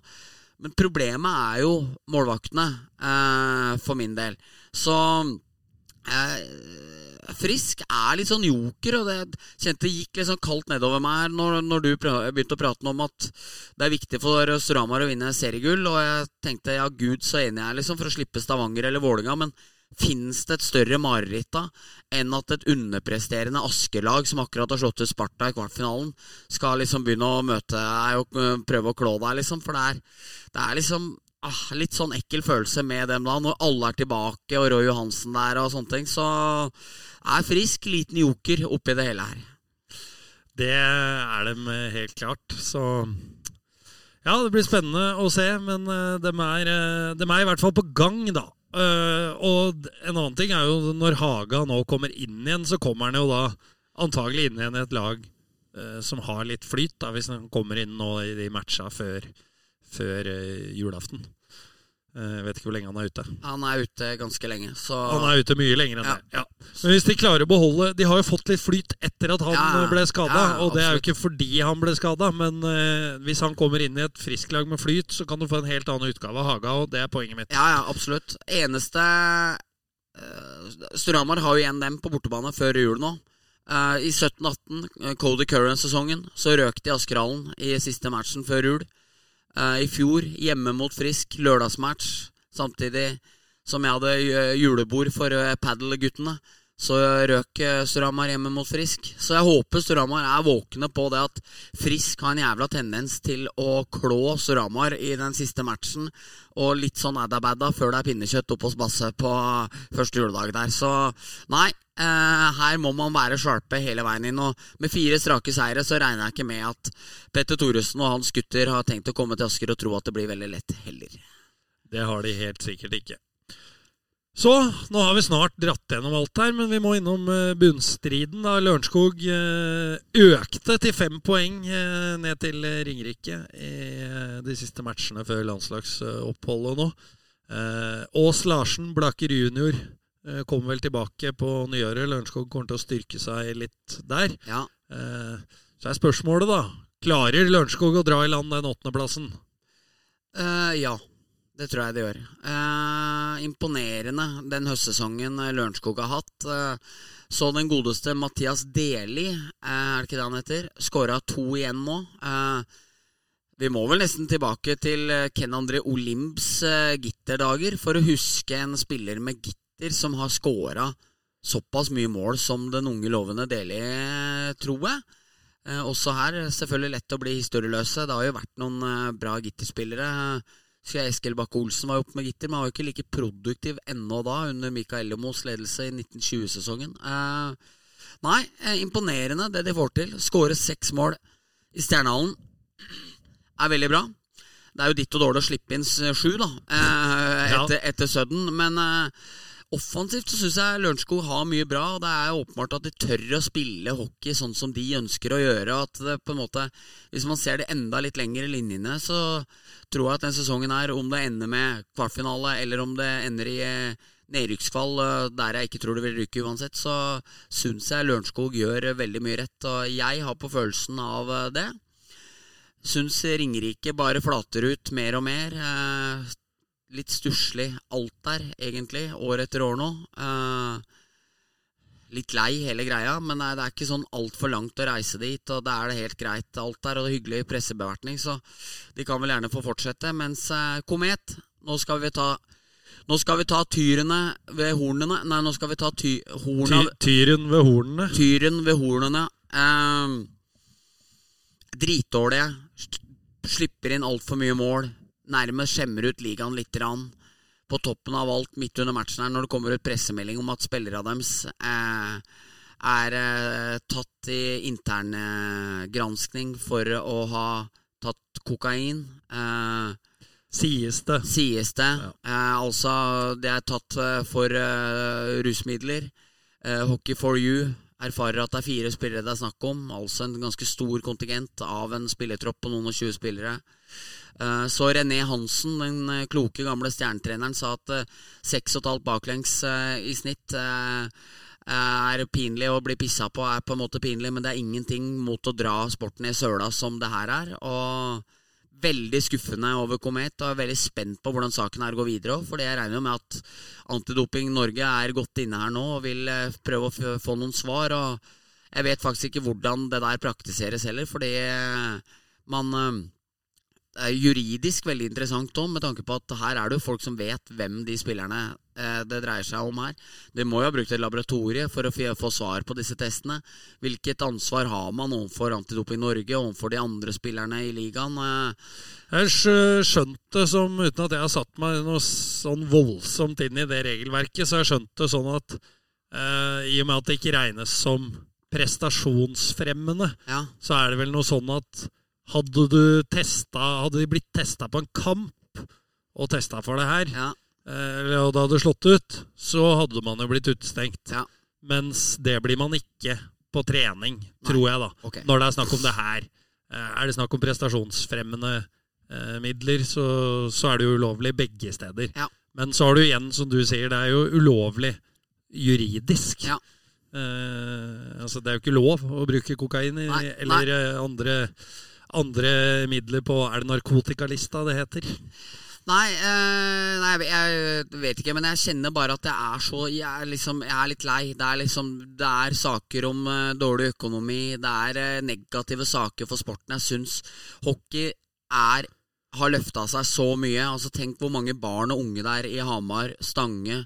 Men problemet er jo målvaktene, for min del. Så Frisk er litt sånn joker, og det kjente gikk litt sånn kaldt nedover meg her når, når du begynte å prate om at det er viktig for Storhamar å vinne seriegull, og jeg tenkte ja, gud så enig jeg er liksom for å slippe Stavanger eller Vålinga, men Fins det et større mareritt da enn at et underpresterende Askelag som akkurat har slått ut Sparta i kvartfinalen, skal liksom begynne å møte deg og øh, prøve å klå deg, liksom? For det er, det er liksom ah, litt sånn ekkel følelse med dem da, når alle er tilbake og Roy Johansen der og sånne ting. Så er frisk, liten joker oppi det hele her. Det er dem eh, helt klart. Så ja, det blir spennende å se. Men de dem, er, eh, dem er i hvert fall på gang, da. Eh, og en annen ting er jo når Haga nå kommer inn igjen, så kommer han jo da antagelig inn igjen i et lag eh, som har litt flyt, da, hvis han kommer inn nå i de matcha før, før eh, julaften. Eh, Jeg vet ikke hvor lenge han er ute. Han er ute ganske lenge, så Han er ute mye lenger enn Ja. det. Ja. Men hvis de klarer å beholde De har jo fått litt flyt etter at han Ja, ja. ble skada. Og det er jo ikke fordi han ble skada, men uh, hvis han kommer inn i et frisklag med flyt, så kan du få en helt annen utgave av Haga, og det er poenget mitt. Ja, ja, absolutt. Eneste uh, Storhamar har jo igjen dem på bortebane før jul nå. Uh, I 17-18, eh, Cody Curran-sesongen, så røk de Askerhallen i siste matchen før jul. Eh, I fjor, hjemme mot Frisk, lørdagsmatch, samtidig som jeg hadde eh, julebord for padelguttene. padel-guttene. Så røk eh, Storhamar hjemme mot Frisk. Så jeg håper Storhamar er våkne på det at Frisk har en jævla tendens til å klå Storhamar i den siste matchen. Og litt sånn adda-badda før det er pinnekjøtt oppe hos Basse på første juledag der. Så nei, eh, her må man være sharpe hele veien inn. Og med fire strake seire så regner jeg ikke med at Petter Thoresen og hans gutter har tenkt å komme til Asker og tro at det blir veldig lett heller. Det har de helt sikkert ikke. Så, nå har vi snart dratt gjennom alt her, men vi må innom eh, bunnstriden. da Lørenskog eh, økte til fem poeng eh, ned til Ringerike i de siste matchene før landslagsoppholdet nå. Ås Larsen, Blaker junior, kom kommer vel tilbake på nyåret. Lørenskog kommer til å styrke seg litt der. Ja, Så er spørsmålet, da. Klarer Lørenskog å dra i land den åttendeplassen? Uh, ja, det tror jeg det gjør. Eh, imponerende den høstsesongen eh, Lørenskog har hatt. Eh, så den godeste Mathias Deli, eh, er det ikke det han heter, skåra to igjen nå. Eh, vi må vel nesten tilbake til eh, Ken André Olimbs eh, gitterdager for å huske en spiller med gitter som har skåra såpass mye mål som den unge lovende Deli, eh, tror jeg. Eh, også her selvfølgelig lett å bli historieløse. Det har jo vært noen eh, bra gitterspillere. Husker jeg Eskil Bakke Olsen var jo oppe med gitter, men han var jo ikke like produktiv ennå da, under Mikael Ellemos ledelse i 1920-sesongen. Eh, nei, eh, imponerende det de får til. Skåre seks mål i Stjernehallen er veldig bra. Det er jo ditt og dårlig å slippe inn sju, da, eh, etter, etter Sudden, men eh, Offensivt så syns jeg Lørenskog har mye bra. og Det er åpenbart at de tør å spille hockey sånn som de ønsker å gjøre. At det på en måte, Hvis man ser det enda litt lenger i linjene, så tror jeg at den sesongen her, om det ender med kvartfinale eller om det ender i eh, nedrykkskvall, eh, der jeg ikke tror det vil ryke uansett, så syns jeg Lørenskog gjør veldig mye rett. Og jeg har på følelsen av eh, det. Syns Ringerike bare flater ut mer og mer. Litt stusslig alt der, egentlig, år etter år nå. Eh, litt lei hele greia, men det er ikke sånn altfor langt å reise dit, og det er det helt greit alt der, og det er hyggelig pressebevertning, så de kan vel gjerne få fortsette. Mens eh, Komet, nå skal vi ta nå skal vi ta tyrene ved hornene Nei, nå skal vi ta ty, horna, Ty tyren ved hornene. tyren ved hornene. Eh, dritdårlige. Slipper inn altfor mye mål. Nærmest skjemmer ut ligaen litt. Rann. På toppen av alt, midt under matchen her, når det kommer ut pressemelding om at spillerne deres eh, er eh, tatt i interngranskning for å ha tatt kokain. Eh, Sies det. sies det. Ja. Eh, altså, det er tatt eh, for eh, rusmidler. Eh, Hockey for you erfarer at det er fire spillere det er snakk om. Altså en ganske stor kontingent av en spillertropp på noen og tjue spillere. Eh, så René Hansen, den eh, kloke gamle stjernetreneren, sa at eh, seks og et halvt baklengs eh, i snitt eh, er pinlig å bli pissa på, er på en måte pinlig, men det er ingenting mot å dra sporten i søla som det her er. Og veldig skuffende over Komet og er veldig spent på hvordan saken her går videre. også, For jeg regner med at Antidoping Norge er godt inne her nå og vil eh, prøve å få noen svar. og Jeg vet faktisk ikke hvordan det der praktiseres heller, fordi eh, man eh, det er juridisk veldig interessant òg, med tanke på at her er det jo folk som vet hvem de spillerne eh, det dreier seg om her. De må jo ha brukt et laboratorie for å få svar på disse testene. Hvilket ansvar har man overfor Antidoping Norge og overfor de andre spillerne i ligaen? Eh, Jeg skjønte som, uten at jeg har satt meg noe sånn voldsomt inn i det regelverket, så jeg skjønte sånn at eh, i og med at det ikke regnes som prestasjonsfremmende, ja, så er det vel noe sånn at hadde du testa Hadde de blitt testa på en kamp og testa for det her, ja, eh, og det hadde slått ut, så hadde man jo blitt utestengt. Ja. Mens det blir man ikke på trening, tror jeg, da. Okay. Når det er snakk om det her. Eh, Er det snakk om prestasjonsfremmende eh, midler, så, så er det jo ulovlig begge steder. Ja. Men så har du igjen, som du sier, det er jo ulovlig juridisk. Ja. Eh, altså, det er jo ikke lov å bruke kokain i, Nei, eller Nei. andre, andre midler på Er det narkotikalista det heter? Nei, øh, nei, jeg vet ikke, men jeg kjenner bare at jeg er så Jeg er, liksom, jeg er litt lei. Det er liksom Det er saker om eh, dårlig økonomi. Det er eh, negative saker for sporten. Jeg syns hockey er har løfta seg så mye. Altså Tenk hvor mange barn og unge det er i Hamar, Stange,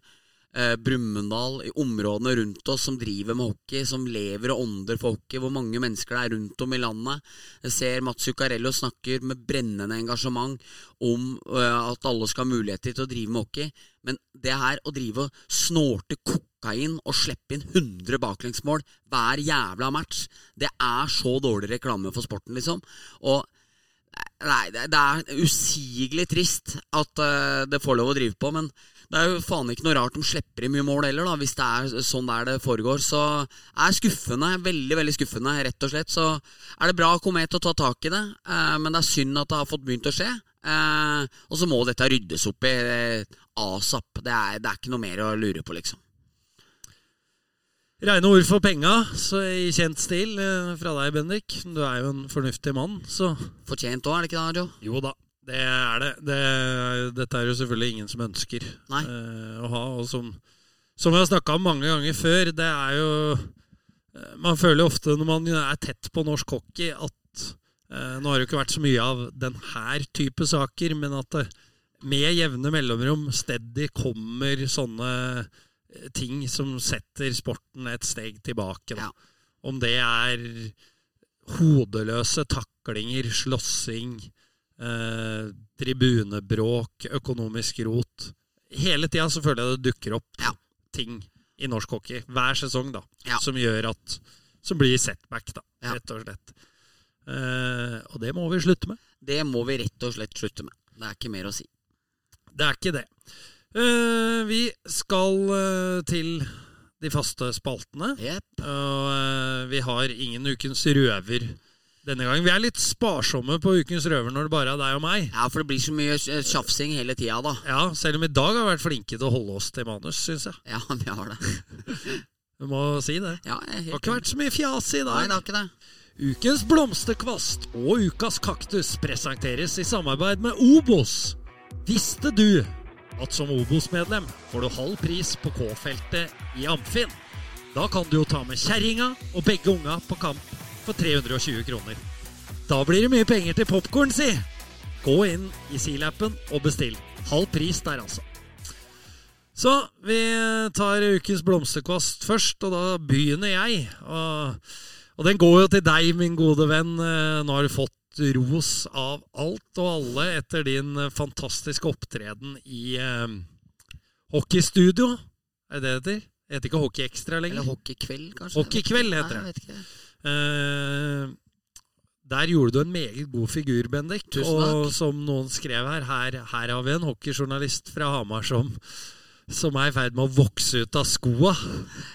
eh, Brumunddal, i områdene rundt oss som driver med hockey, som lever og ånder for hockey. Hvor mange mennesker det er rundt om i landet. Jeg ser Mats Zuccarello snakker med brennende engasjement om eh, at alle skal ha muligheter til å drive med hockey. Men det her å drive og snorte kokain og slippe inn 100 baklengsmål hver jævla match, det er så dårlig reklame for sporten, liksom. Og Nei, det, det er usigelig trist at eh, det får lov å drive på, men det er jo faen ikke noe rart de slipper inn mye mål heller, da, hvis det er sånn der det foregår. Så er skuffende, veldig veldig skuffende, rett og slett. Så er det bra av Komet å ta tak i det, eh, men det er synd at det har fått begynt å skje. Eh, og så må dette ryddes opp i eh, asap. Det er, det er ikke noe mer å lure på, liksom. Reine ord for penga, så i kjent stil eh, fra deg, Bendik. Du er jo en fornuftig mann, så Fortjent òg, er det ikke det, Arjo? Jo da, det er det. det dette er jo selvfølgelig ingen som ønsker eh, å ha. Og som, som jeg har snakka om mange ganger før, det er jo eh, Man føler jo ofte når man er tett på norsk hockey, at uh, Nå har det jo ikke vært så mye av den her type saker, men at det med jevne mellomrom steady kommer sånne ting som setter sporten et steg tilbake. Ja. Om det er hodeløse taklinger, slåssing, eh, tribunebråk, økonomisk rot. Hele tida så føler jeg det dukker opp Ja. ting i norsk hockey hver sesong da, Ja. som gjør at Som blir setback, da, rett og slett. Eh, og det må vi slutte med. Det må vi rett og slett slutte med. Det er ikke mer å si. Det er ikke det. Eh, vi skal eh, til de faste spaltene. Yep. Og eh, vi har ingen Ukens røver denne gangen. Vi er litt sparsomme på Ukens røver når det bare er deg og meg. Ja, for det blir så mye eh, tjafsing hele tida, da. Ja, Selv om i dag har vi vært flinke til å holde oss til manus, syns jeg. Ja, vi har det. Du må si det. Ja, jeg Det har ikke vært så mye fjas i dag. Nei, det har ikke det. Ukens blomsterkvast og ukas kaktus presenteres i samarbeid med Obos. Visste du at som Obos-medlem får du halv pris på K-feltet i Amfin? Da kan du jo ta med kjerringa og begge unga på kamp for 320 kroner. Da blir det mye penger til popkorn, si! Gå inn i Silappen og bestill. Halv pris der, altså. Så vi tar ukens blomsterkvast først, og da begynner jeg. Og, og den går jo til deg, min gode venn. Eh, Nå har du fått ros av alt og alle etter din fantastiske opptreden i eh, hockeystudio. Er det det heter? Det heter ikke Hockey Extra lenger. Eller hockeykveld, kanskje? Hockeykveld heter det. Eh, der gjorde du en meget god figur, Bendik. Tusen takk. Og som noen skrev her, her, her har vi en hockeyjournalist fra Hamar som, som er i ferd med å vokse ut av skoa.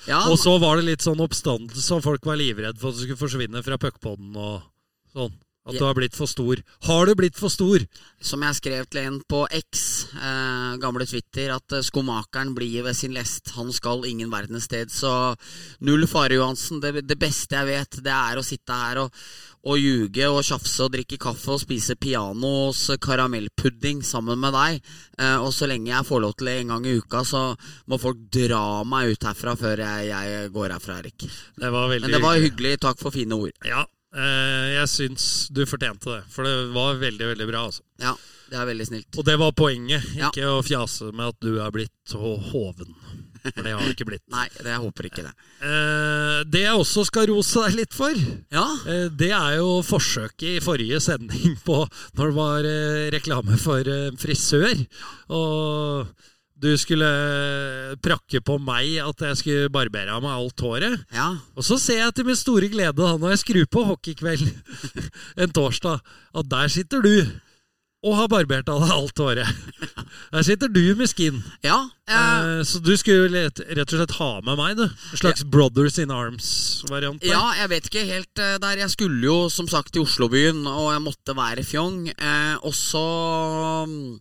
Ja, Og så var det litt sånn oppstandelse, og folk var livredd for at det skulle forsvinne fra puckpoden og sånn. At du har blitt for stor. Har du blitt for stor? Som jeg skrev til en på X, eh, gamle Twitter, at eh, skomakeren blir ved sin lest. Han skal ingen verdens sted. Så null fare, Johansen. Det, det beste jeg vet, det er å sitte her og, og ljuge og tjafse og drikke kaffe og spise pianos karamellpudding sammen med deg. Eh, og så lenge jeg får lov til det en gang i uka, så må folk dra meg ut herfra før jeg, jeg går herfra, Erik. Det Men det var hyggelig. Takk for fine ord. Ja, jeg syns du fortjente det. For det var veldig, veldig bra. altså. Ja, det er veldig snilt. Og det var poenget. Ja. Ikke å fjase med at du er blitt hoven. For det har du ikke blitt. Nei, det, jeg håper ikke det. Eh, det jeg også skal rose deg litt for, Ja, eh, det er jo forsøket i forrige sending på når det var eh, reklame for eh, frisør. Og du skulle prakke på meg at jeg skulle barbere av meg alt håret. ja. Og så ser jeg til min store glede da når jeg skrur på hockeykveld en torsdag, at der sitter du og har barbert av deg alt håret. Der sitter du med skin. ja eh, så du skulle rett og slett ha med meg, du. En slags Brothers in Arms-variant. Ja, jeg vet ikke helt eh, der. Jeg skulle jo som sagt til Oslobyen, og jeg måtte være fjong. Eh, og så mm,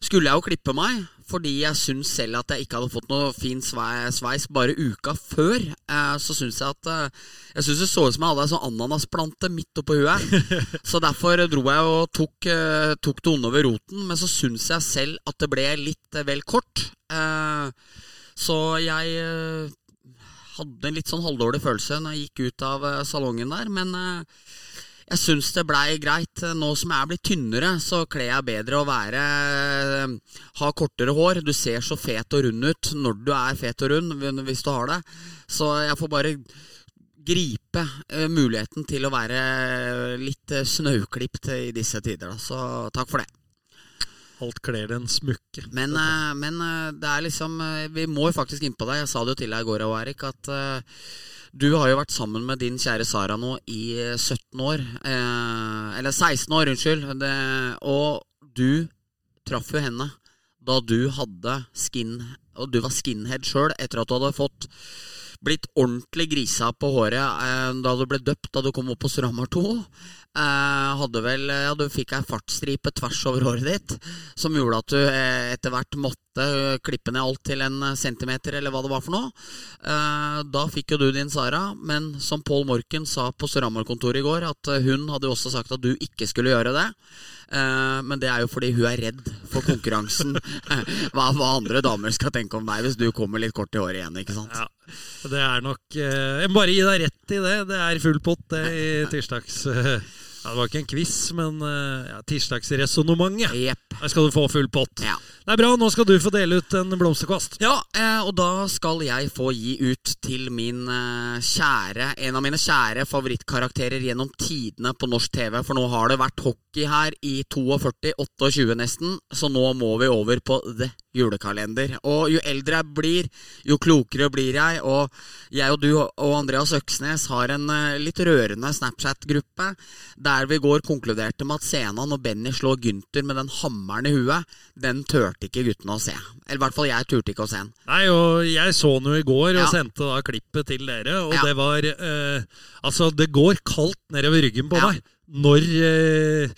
skulle jeg jo klippe meg, fordi jeg syns selv at jeg ikke hadde fått noe fin sveis bare uka før. Eh, så syns jeg at eh, Jeg syns det så ut som jeg hadde ei sånn ananasplante midt oppå huet. så derfor dro jeg og tok, eh, tok det onde ved roten, men så syns jeg selv at det ble litt vel kort. Så jeg hadde en litt sånn halvdårlig følelse når jeg gikk ut av salongen der, men jeg syns det blei greit. Nå som jeg er blitt tynnere, så kler jeg bedre å være ha kortere hår. Du ser så fet og rund ut når du er fet og rund, hvis du har det. Så jeg får bare gripe eh, muligheten til å være litt eh, snauklipt i disse tider. Så takk for det. Alt kler en smukke. Men, eh, men det er liksom Vi må jo faktisk innpå deg. Jeg sa det jo til deg i går, Erik, at du har jo vært sammen med din kjære Sara nå i eh, 17 år. Eh, eller 16 år, unnskyld. Det, og du traff jo henne da du hadde skin Og du var skinhead sjøl etter at du hadde fått blitt ordentlig grisa på håret eh, da du ble døpt da du kom opp på Storhamar 2. Eh, hadde vel, ja, du fikk ei fartsstripe tvers over håret ditt som gjorde at du eh, etter hvert måtte eh, klippe ned alt til en centimeter, eller hva det var for noe. Eh, da fikk jo du din Sara, men som Paul Morken sa på Storhamar-kontoret i går, at eh, hun hadde jo også sagt at du ikke skulle gjøre det. Eh, men det er jo fordi hun er redd for konkurransen. hva, hva andre damer skal tenke om deg hvis du kommer litt kort i håret igjen, ikke sant? Ja, det er nok eh, Jeg må bare gi deg rett i det. Det er full pott det i tirsdags... eh, ja, det var ikke en quiz, men eh, ja, tirsdagsresonnementet. Jepp. Der skal du få full pott. Ja. Det er bra. Nå skal du få dele ut en blomsterkvast. Ja, eh, og da skal jeg få gi ut til min eh, kjære En av mine kjære favorittkarakterer gjennom tidene på norsk TV. For nå har det vært hockey her i 42-28 nesten, så nå må vi over på The julekalender. Og jo eldre jeg blir, jo klokere blir jeg. Og jeg og du og Andreas Øksnes har en eh, litt rørende Snapchat-gruppe der vi går konkluderte med at Senan når Benny slår Gynter med den hammeren i huet, den turte ikke guttene å se. Eller i hvert fall jeg turte ikke å se den. Nei, og jeg så den jo i går og Ja. sendte da klippet til dere, og Ja. det var eh, Altså, det går kaldt nedover ryggen på Ja. meg når eh,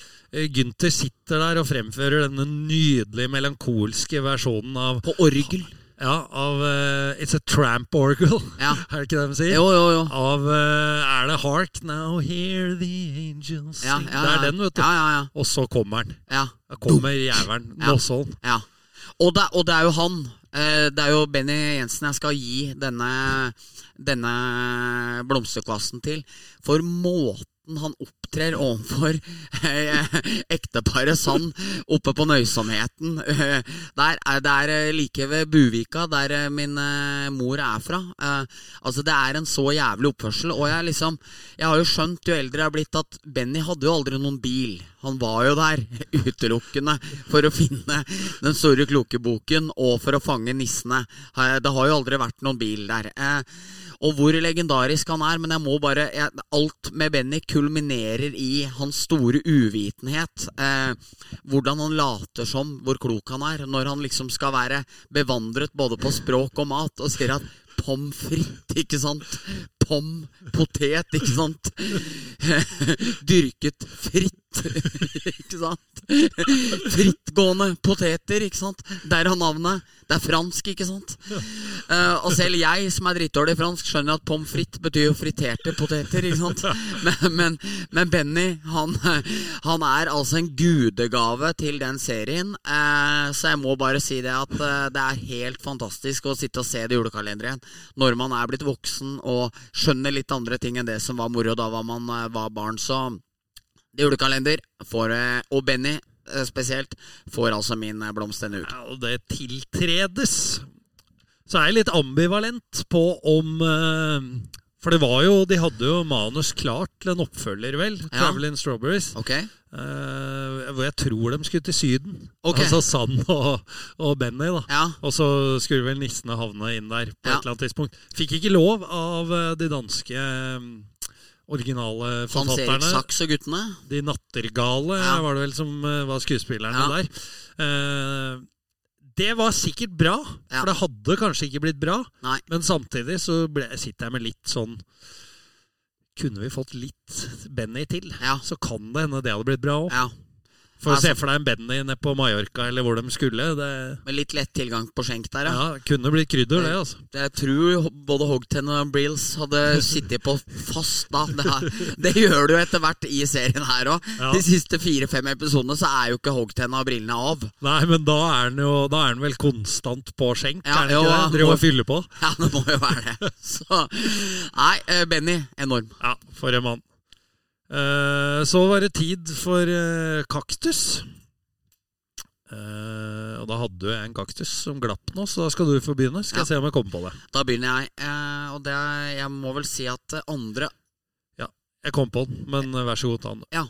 Gynter sitter der og fremfører denne nydelige melankolske versjonen av På orgel. Ja, av uh, It's a Tramp Oracle. Ja. er det ikke det de sier? Jo, jo, jo. Av uh, Er det Hark Now Hear the Angels Ja, ja, Det er den, vet du. Ja, ja, ja. Og så kommer den. ja. Da kommer jævelen. Nåsholm. Ja. Og det, og det er jo han. eh, Det er jo Benny Jensen jeg skal gi denne, denne blomsterkvasten til. For måten han opptrer overfor eh, ekteparet Sand oppe på nøysomheten eh, Det er eh, like ved Buvika, der eh, min eh, mor er fra. Eh, altså Det er en så jævlig oppførsel. Og jeg liksom Jeg har jo skjønt jo eldre jeg har blitt, at Benny hadde jo aldri noen bil. Han var jo der utelukkende for å finne den store kloke boken og for å fange nissene. Eh, Det har jo aldri vært noen bil der. Eh, og hvor legendarisk han er, men jeg må bare jeg, Alt med Benny kulminerer i hans store uvitenhet. Eh, hvordan han later som hvor klok han er, når han liksom skal være bevandret både på språk og mat, og sier at pommes frites, ikke sant? pom, potet, ikke sant? Dyrket fritt, ikke sant? Frittgående poteter, ikke sant? Der har navnet. Det er fransk, ikke sant? Uh, og selv jeg, som er drittdårlig i fransk, skjønner at pommes frites betyr jo friterte poteter, ikke sant? Men, men, men Benny, han, han er altså en gudegave til den serien. Uh, så jeg må bare si det at uh, det er helt fantastisk å sitte og se det julekalenderen når man er blitt voksen og skjønner litt andre ting enn det som var moro da man var barn. Så det julekalender får, eh, og Benny spesielt får altså min eh, blomst denne uken. Ja, det tiltredes. Så er jeg litt ambivalent på om eh, For det var jo De hadde jo manus klart til en oppfølger, vel? Ja. 'Traveling Strawberries'. Ok? Uh, hvor jeg tror de skulle til Syden. Ok. Altså Sand og, og Benny, da. Ja. Og så skulle vel nissene havne inn der på Ja. et eller annet tidspunkt. Fikk ikke lov av eh, de danske eh, forfatterne. Hans Erik Saks Sachs og guttene. De Nattergale Ja. var det vel som eh, var skuespillerne Ja. der. Eh, det var sikkert bra, Ja. for det hadde kanskje ikke blitt bra. Nei. Men samtidig så ble, sitter jeg med litt sånn Kunne vi fått litt Benny til, Ja. så kan det hende det hadde blitt bra òg. For å Altså- se for deg en Benny nede på Mallorca eller hvor de skulle. Det Med litt lett tilgang på skjenk der, ja. ja, kunne blitt krydder, det. altså Jeg tror både Hogten og Brills hadde sittet på fast da. Det, her, det gjør du etter hvert i serien her òg. Ja. De siste fire-fem episodene så er jo ikke Hogten og brillene av. Nei, men da er han jo Da er han vel konstant på skjenk, Ja, er det ikke det? Driver og fyller på. Ja, det må jo være det. Så Nei, eh, Benny, enorm. Ja, for en mann. Eh, så var det tid for eh, kaktus. Eh, og da hadde du jeg en kaktus som glapp nå, så da skal du få begynne. Skal Ja. jeg se om jeg kommer på det. Da begynner jeg. Og det jeg må vel si at andre Ja, Jeg kom på den, men vær så god, ta den. Ja.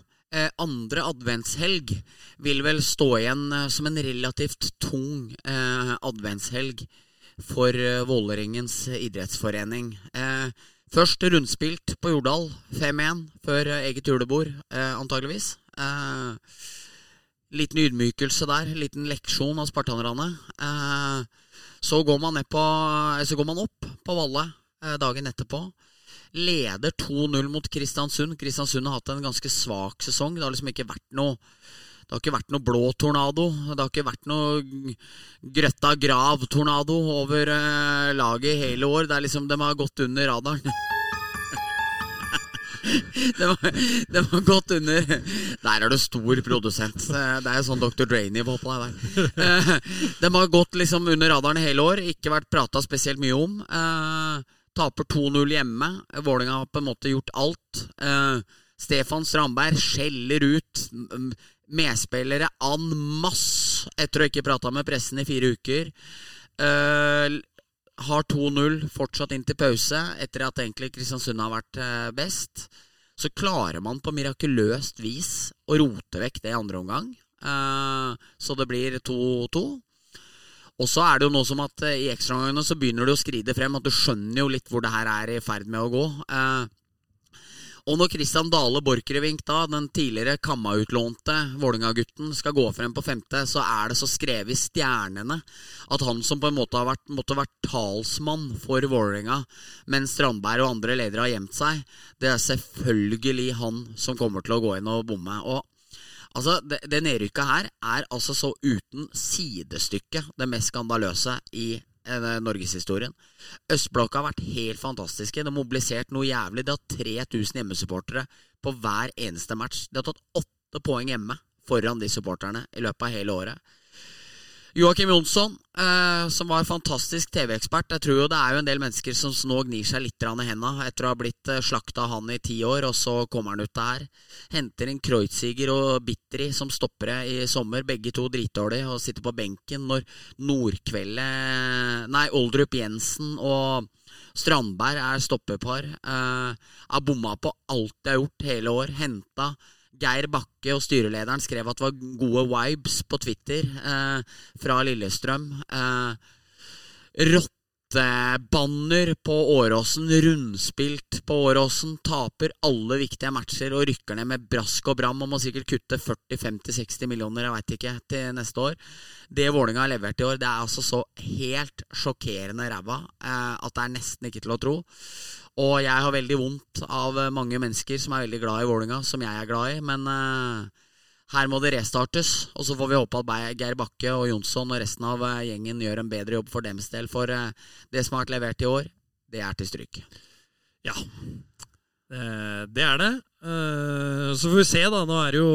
Andre adventshelg vil vel stå igjen som en relativt tung adventshelg for Vålerengens idrettsforening. Eh, først rundspilt på Jordal, 5-1, før eh, eget julebord, eh, antageligvis. Eh, liten ydmykelse der, liten leksjon av spartanerne. Eh, så, går man på, eh, så går man opp på Valle eh, dagen etterpå leder 2-0 mot Kristiansund. Kristiansund har hatt en ganske svak sesong. Det har liksom ikke vært noe det har ikke vært noe blå tornado. Det har ikke vært noe grøtta grav-tornado over eh, laget i hele år. Det er liksom, De har gått under radaren. de, har, gått under Der er du stor produsent. Det er jo sånn Dr. Dre-nivå på deg der. Eh, De har gått liksom under radaren hele år. Ikke vært prata spesielt mye om. Eh, Taper 2-0 hjemme. Vålerenga har på en måte gjort alt. Stefan Strandberg skjeller ut medspillere en masse etter å ikke prata med pressen i fire uker. Uh, har 2-0 fortsatt inn til pause etter at egentlig Kristiansund har vært eh, best. Så klarer man på mirakuløst vis å rote vekk det i andre omgang. Uh, så det blir 2-2. Og så er det jo noe som at uh, i ekstraomgangene så begynner det å skride frem. At du skjønner jo litt hvor det her er i ferd med å gå. Eh, og når Kristian Dale Borchgrevink, da, den tidligere Kamma-utlånte Vålerenga-gutten, skal gå frem på femte, så er det så skrevet i stjernene at han som på en måte har vært, måtte vært talsmann for Vålerenga, mens Strandberg og andre ledere har gjemt seg, det er selvfølgelig han som kommer til å gå inn og bomme. Og Altså, Det, det nedrykket her er altså så uten sidestykke det mest skandaløse i norgeshistorien. Østblokka har vært helt fantastiske. Det har mobilisert noe jævlig. De har 3000 hjemmesupportere på hver eneste match. De har tatt åtte poeng hjemme foran de supporterne i løpet av hele året. Joakim Jonsson, eh, som var fantastisk TV-ekspert. Jeg tror jo det er jo en del mennesker som nå gnir seg litt i henda etter å ha blitt eh, slakta han i ti år, og så kommer han ut der. Henter inn Kreuziger og Bitteri som stoppere i sommer, begge to dritdårlige, og sitter på benken når Nordkveldet Nei, Oldrup Jensen og Strandberg er stoppepar. Eh, har bomma på alt de har gjort hele år. Henta Geir Bakke og styrelederen skrev at det var gode vibes på Twitter eh, fra Lillestrøm. Eh, Elitebanner på Åråsen, rundspilt på Åråsen. Taper alle viktige matcher og rykker ned med brask og bram og må sikkert kutte 40-50-60 millioner, jeg veit ikke, til neste år. Det Vålinga har levert i år, det er altså så helt sjokkerende ræva eh, at det er nesten ikke til å tro. Og jeg har veldig vondt av mange mennesker som er veldig glad i Vålinga, som jeg er glad i, men eh, her må det restartes, og så får vi håpe at Geir Bakke og Jonsson og resten av eh, gjengen gjør en bedre jobb for dems del. For eh, det som har vært levert i år, det er til stryk. Ja, det er det. Eh, så får vi se, da. Nå er det jo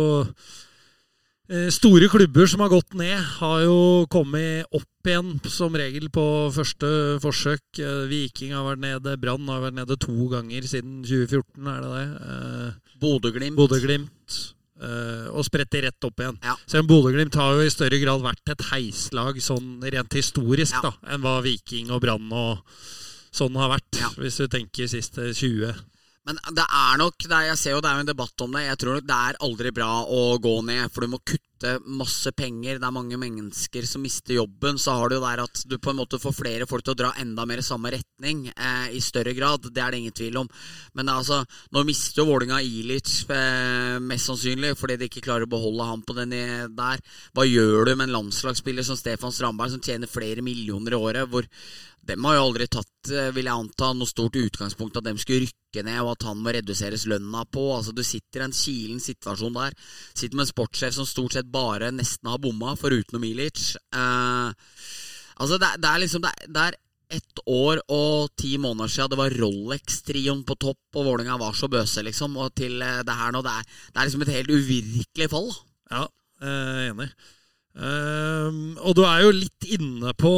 Store klubber som har gått ned, har jo kommet opp igjen som regel på første forsøk. Viking har vært nede, Brann har vært nede to ganger siden 2014, er det det? Bodø-Glimt. Bodø-Glimt. Uh, og spretter rett opp igjen. Ja. Så Bodø-Glimt har jo i større grad vært et heislag sånn rent historisk ja. da, enn hva Viking og Brann og sånn har vært, ja. hvis du tenker siste 20. Men det er nok det er, Jeg ser jo det er jo en debatt om det. Jeg tror nok det er aldri bra å gå ned, for du må kutte masse penger. Det er mange mennesker som mister jobben. Så har du jo der at du på en måte får flere folk til å dra enda mer i samme retning eh, i større grad. Det er det ingen tvil om. Men altså, nå mister jo Vålinga Ilic eh, mest sannsynlig fordi de ikke klarer å beholde ham på den der. Hva gjør du med en landslagsspiller som Stefan Strandberg, som tjener flere millioner i året? hvor dem har jo aldri tatt, eh, vil jeg anta, noe stort utgangspunkt at dem skulle rykke ned, og at han må reduseres lønna på. Altså, Du sitter i en kilen situasjon der. Sitter med en sportssjef som stort sett bare nesten har bomma, foruten Milic. Eh, altså, det, det, er liksom det, er ett år og ti måneder siden det var Rolex-trioen på topp, og Vålerenga var så bøse, liksom. Og til eh, det her nå, det er, det er liksom et helt uvirkelig fall. Ja, jeg er enig. Uh, og du er jo litt inne på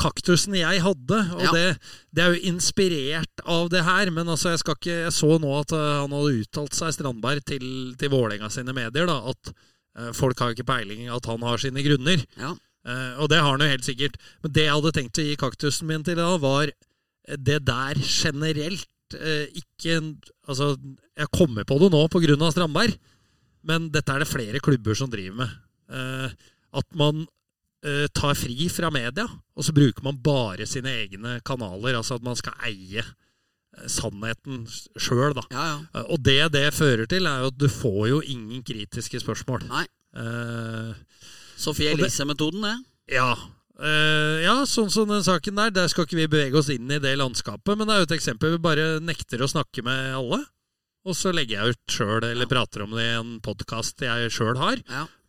kaktusen jeg hadde. Og ja. det, det, er jo inspirert av det her. Men altså, jeg, ikke, jeg så nå at uh, han hadde uttalt seg, Strandberg, til, til Vålerenga sine medier. Da, at uh, folk har ikke peiling, at han har sine grunner. Ja. Uh, og det har han jo helt sikkert. Men det jeg hadde tenkt å gi kaktusen min til da, var det der generelt. ikke Altså, jeg kommer på det nå på grunn av Strandberg. Men dette er det flere klubber som driver med. Uh, at man eh, tar fri fra media, og så bruker man bare sine egne kanaler. Altså at man skal eie eh, sannheten sjøl, da. Ja, ja. Og det det fører til, er jo at du får jo ingen kritiske spørsmål. Nei. Uh, Sofie Elise-metoden, det. Ja. Uh, ja, sånn som den saken der. Der skal ikke vi bevege oss inn i det landskapet. Men det er jo et eksempel. Vi bare nekter å snakke med alle. Og så legger jeg ut sjøl, eller ja. prater om det i en podkast jeg sjøl har.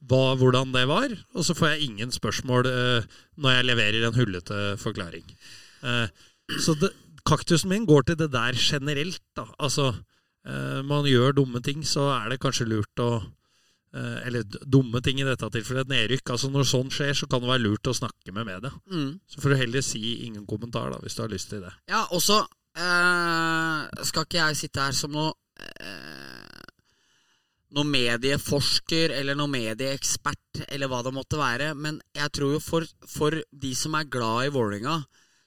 Hva, hvordan det var, og så får jeg ingen spørsmål uh, når jeg leverer en hullete forklaring. Uh, så det, kaktusen min går til det der generelt. Da. Altså, uh, man gjør dumme ting, så er det kanskje lurt å Eller dumme ting i dette tilfellet, et nedrykk. Altså Når sånn skjer, så kan det være lurt å snakke med media. Mm. Så får du heller si ingen kommentar, da, hvis du har lyst til det. Ja, og så skal ikke jeg sitte her som noe noen medieforsker eller noen medieekspert eller hva det måtte være. Men jeg tror jo for, for de som er glad i Vålerenga,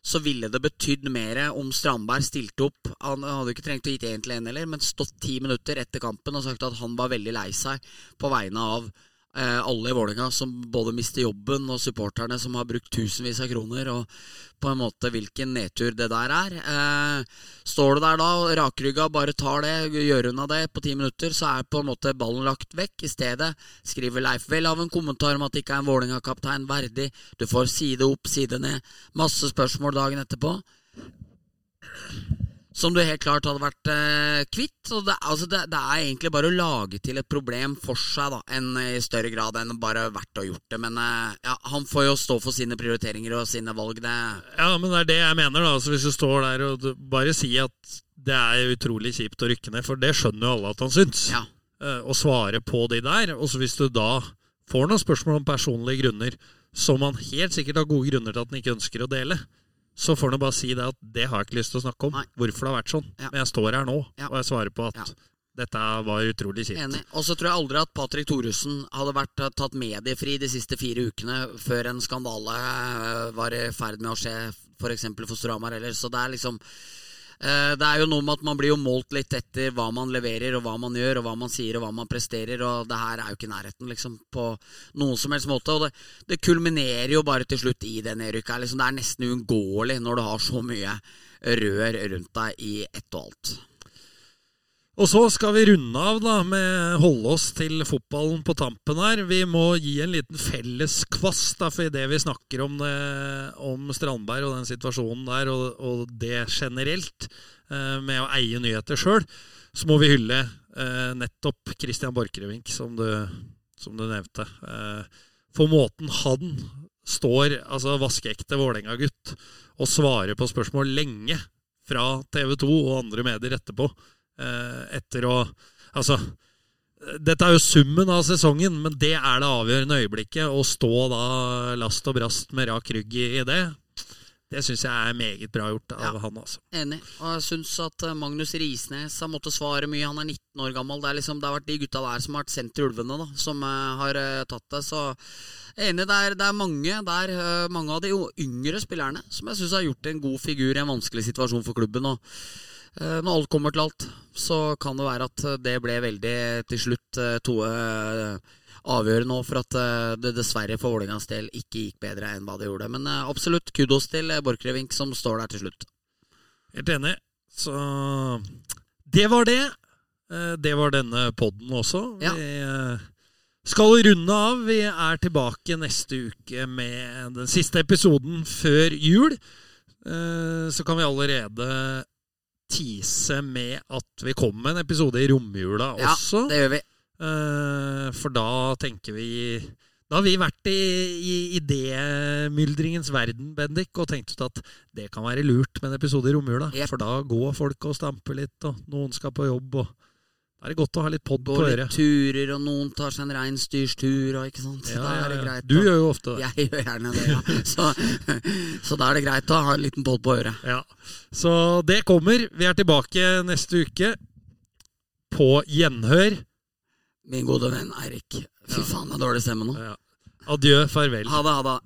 så ville det betydd mer om Strandberg stilte opp. Han hadde ikke trengt å gitt én til én heller, men stått ti minutter etter kampen og sagt at han var veldig lei seg på vegne av alle i Vålerenga som både mister jobben, og supporterne som har brukt tusenvis av kroner. Og på en måte hvilken nedtur det der er. Eh, står du der da, rakrygga, bare tar det, gjør unna det på ti minutter, så er på en måte ballen lagt vekk. I stedet skriver Leif av en kommentar om at det ikke er en Vålerenga-kaptein verdig. Du får side opp, side ned. Masse spørsmål dagen etterpå som du helt klart hadde vært eh, kvitt. Det, altså det, det, er egentlig bare å lage til et problem for seg, da, enn i større grad enn bare vært å gjort det. Men eh, ja, han får jo stå for sine prioriteringer og sine valg, det. Ja, men det er det jeg mener, da. Altså, hvis du står der og bare sier at det er utrolig kjipt å rykke ned, for det skjønner jo alle at han syns. Ja. Eh, å svare på de der. Og så hvis du da får noen spørsmål om personlige grunner, som han helt sikkert har gode grunner til at han ikke ønsker å dele, så får han bare si det at det har jeg ikke lyst til å snakke om. Nei. Hvorfor det har vært sånn. Ja. Men jeg står her nå, ja. og jeg svarer på at ja. dette var utrolig kjipt. Og så tror jeg aldri at Patrick Thoresen hadde vært eh, tatt mediefri de siste fire ukene før en skandale eh, var i ferd med å skje, f.eks. for, for Storhamar heller. Så det er liksom Det er jo noe med at man blir jo målt litt etter hva man leverer, og hva man gjør, og hva man sier, og hva man presterer, og det her er jo ikke nærheten, liksom, på noen som helst måte. Og det, det kulminerer jo bare til slutt i det nedrykket. Liksom, det er nesten uunngåelig når du har så mye rør rundt deg i ett og alt. Og så skal vi runde av da med holde oss til fotballen på tampen her. Vi må gi en liten felles kvast da, for det vi snakker om, det, om Strandberg og den situasjonen der, og, og det generelt, eh, med å eie nyheter sjøl, så må vi hylle eh, nettopp Christian Borchgrevink, som, som du nevnte. Eh, for måten han står, altså vaskeekte Vålerenga-gutt, og svarer på spørsmål lenge fra TV 2 og andre medier etterpå eh, etter å Altså, dette er jo summen av sesongen, men det er det avgjørende øyeblikket. Å stå da last og brast med rak rygg i, det, det syns jeg er meget bra gjort av Ja. han, altså. Enig. Og jeg syns at eh, Magnus Risnes har måttet svare mye. Han er 19 år gammel. Det, er liksom, det har vært de gutta der som har vært sendt til ulvene, da, som eh, har eh, tatt det. Så enig, det er, det er mange der, eh, mange av de yngre spillerne, som jeg syns har gjort en god figur i en vanskelig situasjon for klubben. Og eh, når alt kommer til alt, så kan det være at eh, det ble veldig til slutt Toe eh, avgjørende nå for at eh, det dessverre for Vålerengas del ikke gikk bedre enn hva det gjorde. Men eh, absolutt kudos til eh, Borchgrevink som står der til slutt. Helt enig. Så det var det. Eh, Det var denne podden også. Ja. Vi eh, skal runde av. Vi er tilbake neste uke med den siste episoden før jul. Eh, Så kan vi allerede tease med at vi kommer med en episode i romjula Ja, også. det gjør vi. Uh, For da tenker vi Da har vi vært i, i idémyldringens verden, Bendik, og tenkt ut at det kan være lurt med en episode i romjula. Yep. For da går folk og stamper litt, og noen skal på jobb, og da er det godt å ha litt pod på Går litt turer, og noen tar seg en reinsdyrstur, og ikke sant. Ja, da er det greit. Du gjør jo ofte det. Jeg gjør gjerne det, ja. Så, så da er det greit å ha en liten podd på øret. Ja. Så det kommer. Vi er tilbake neste uke. På gjenhør. Min gode venn Eirik. Fy faen, det er dårlig stemme nå. Ja. Adjø, farvel. Ha det, ha det.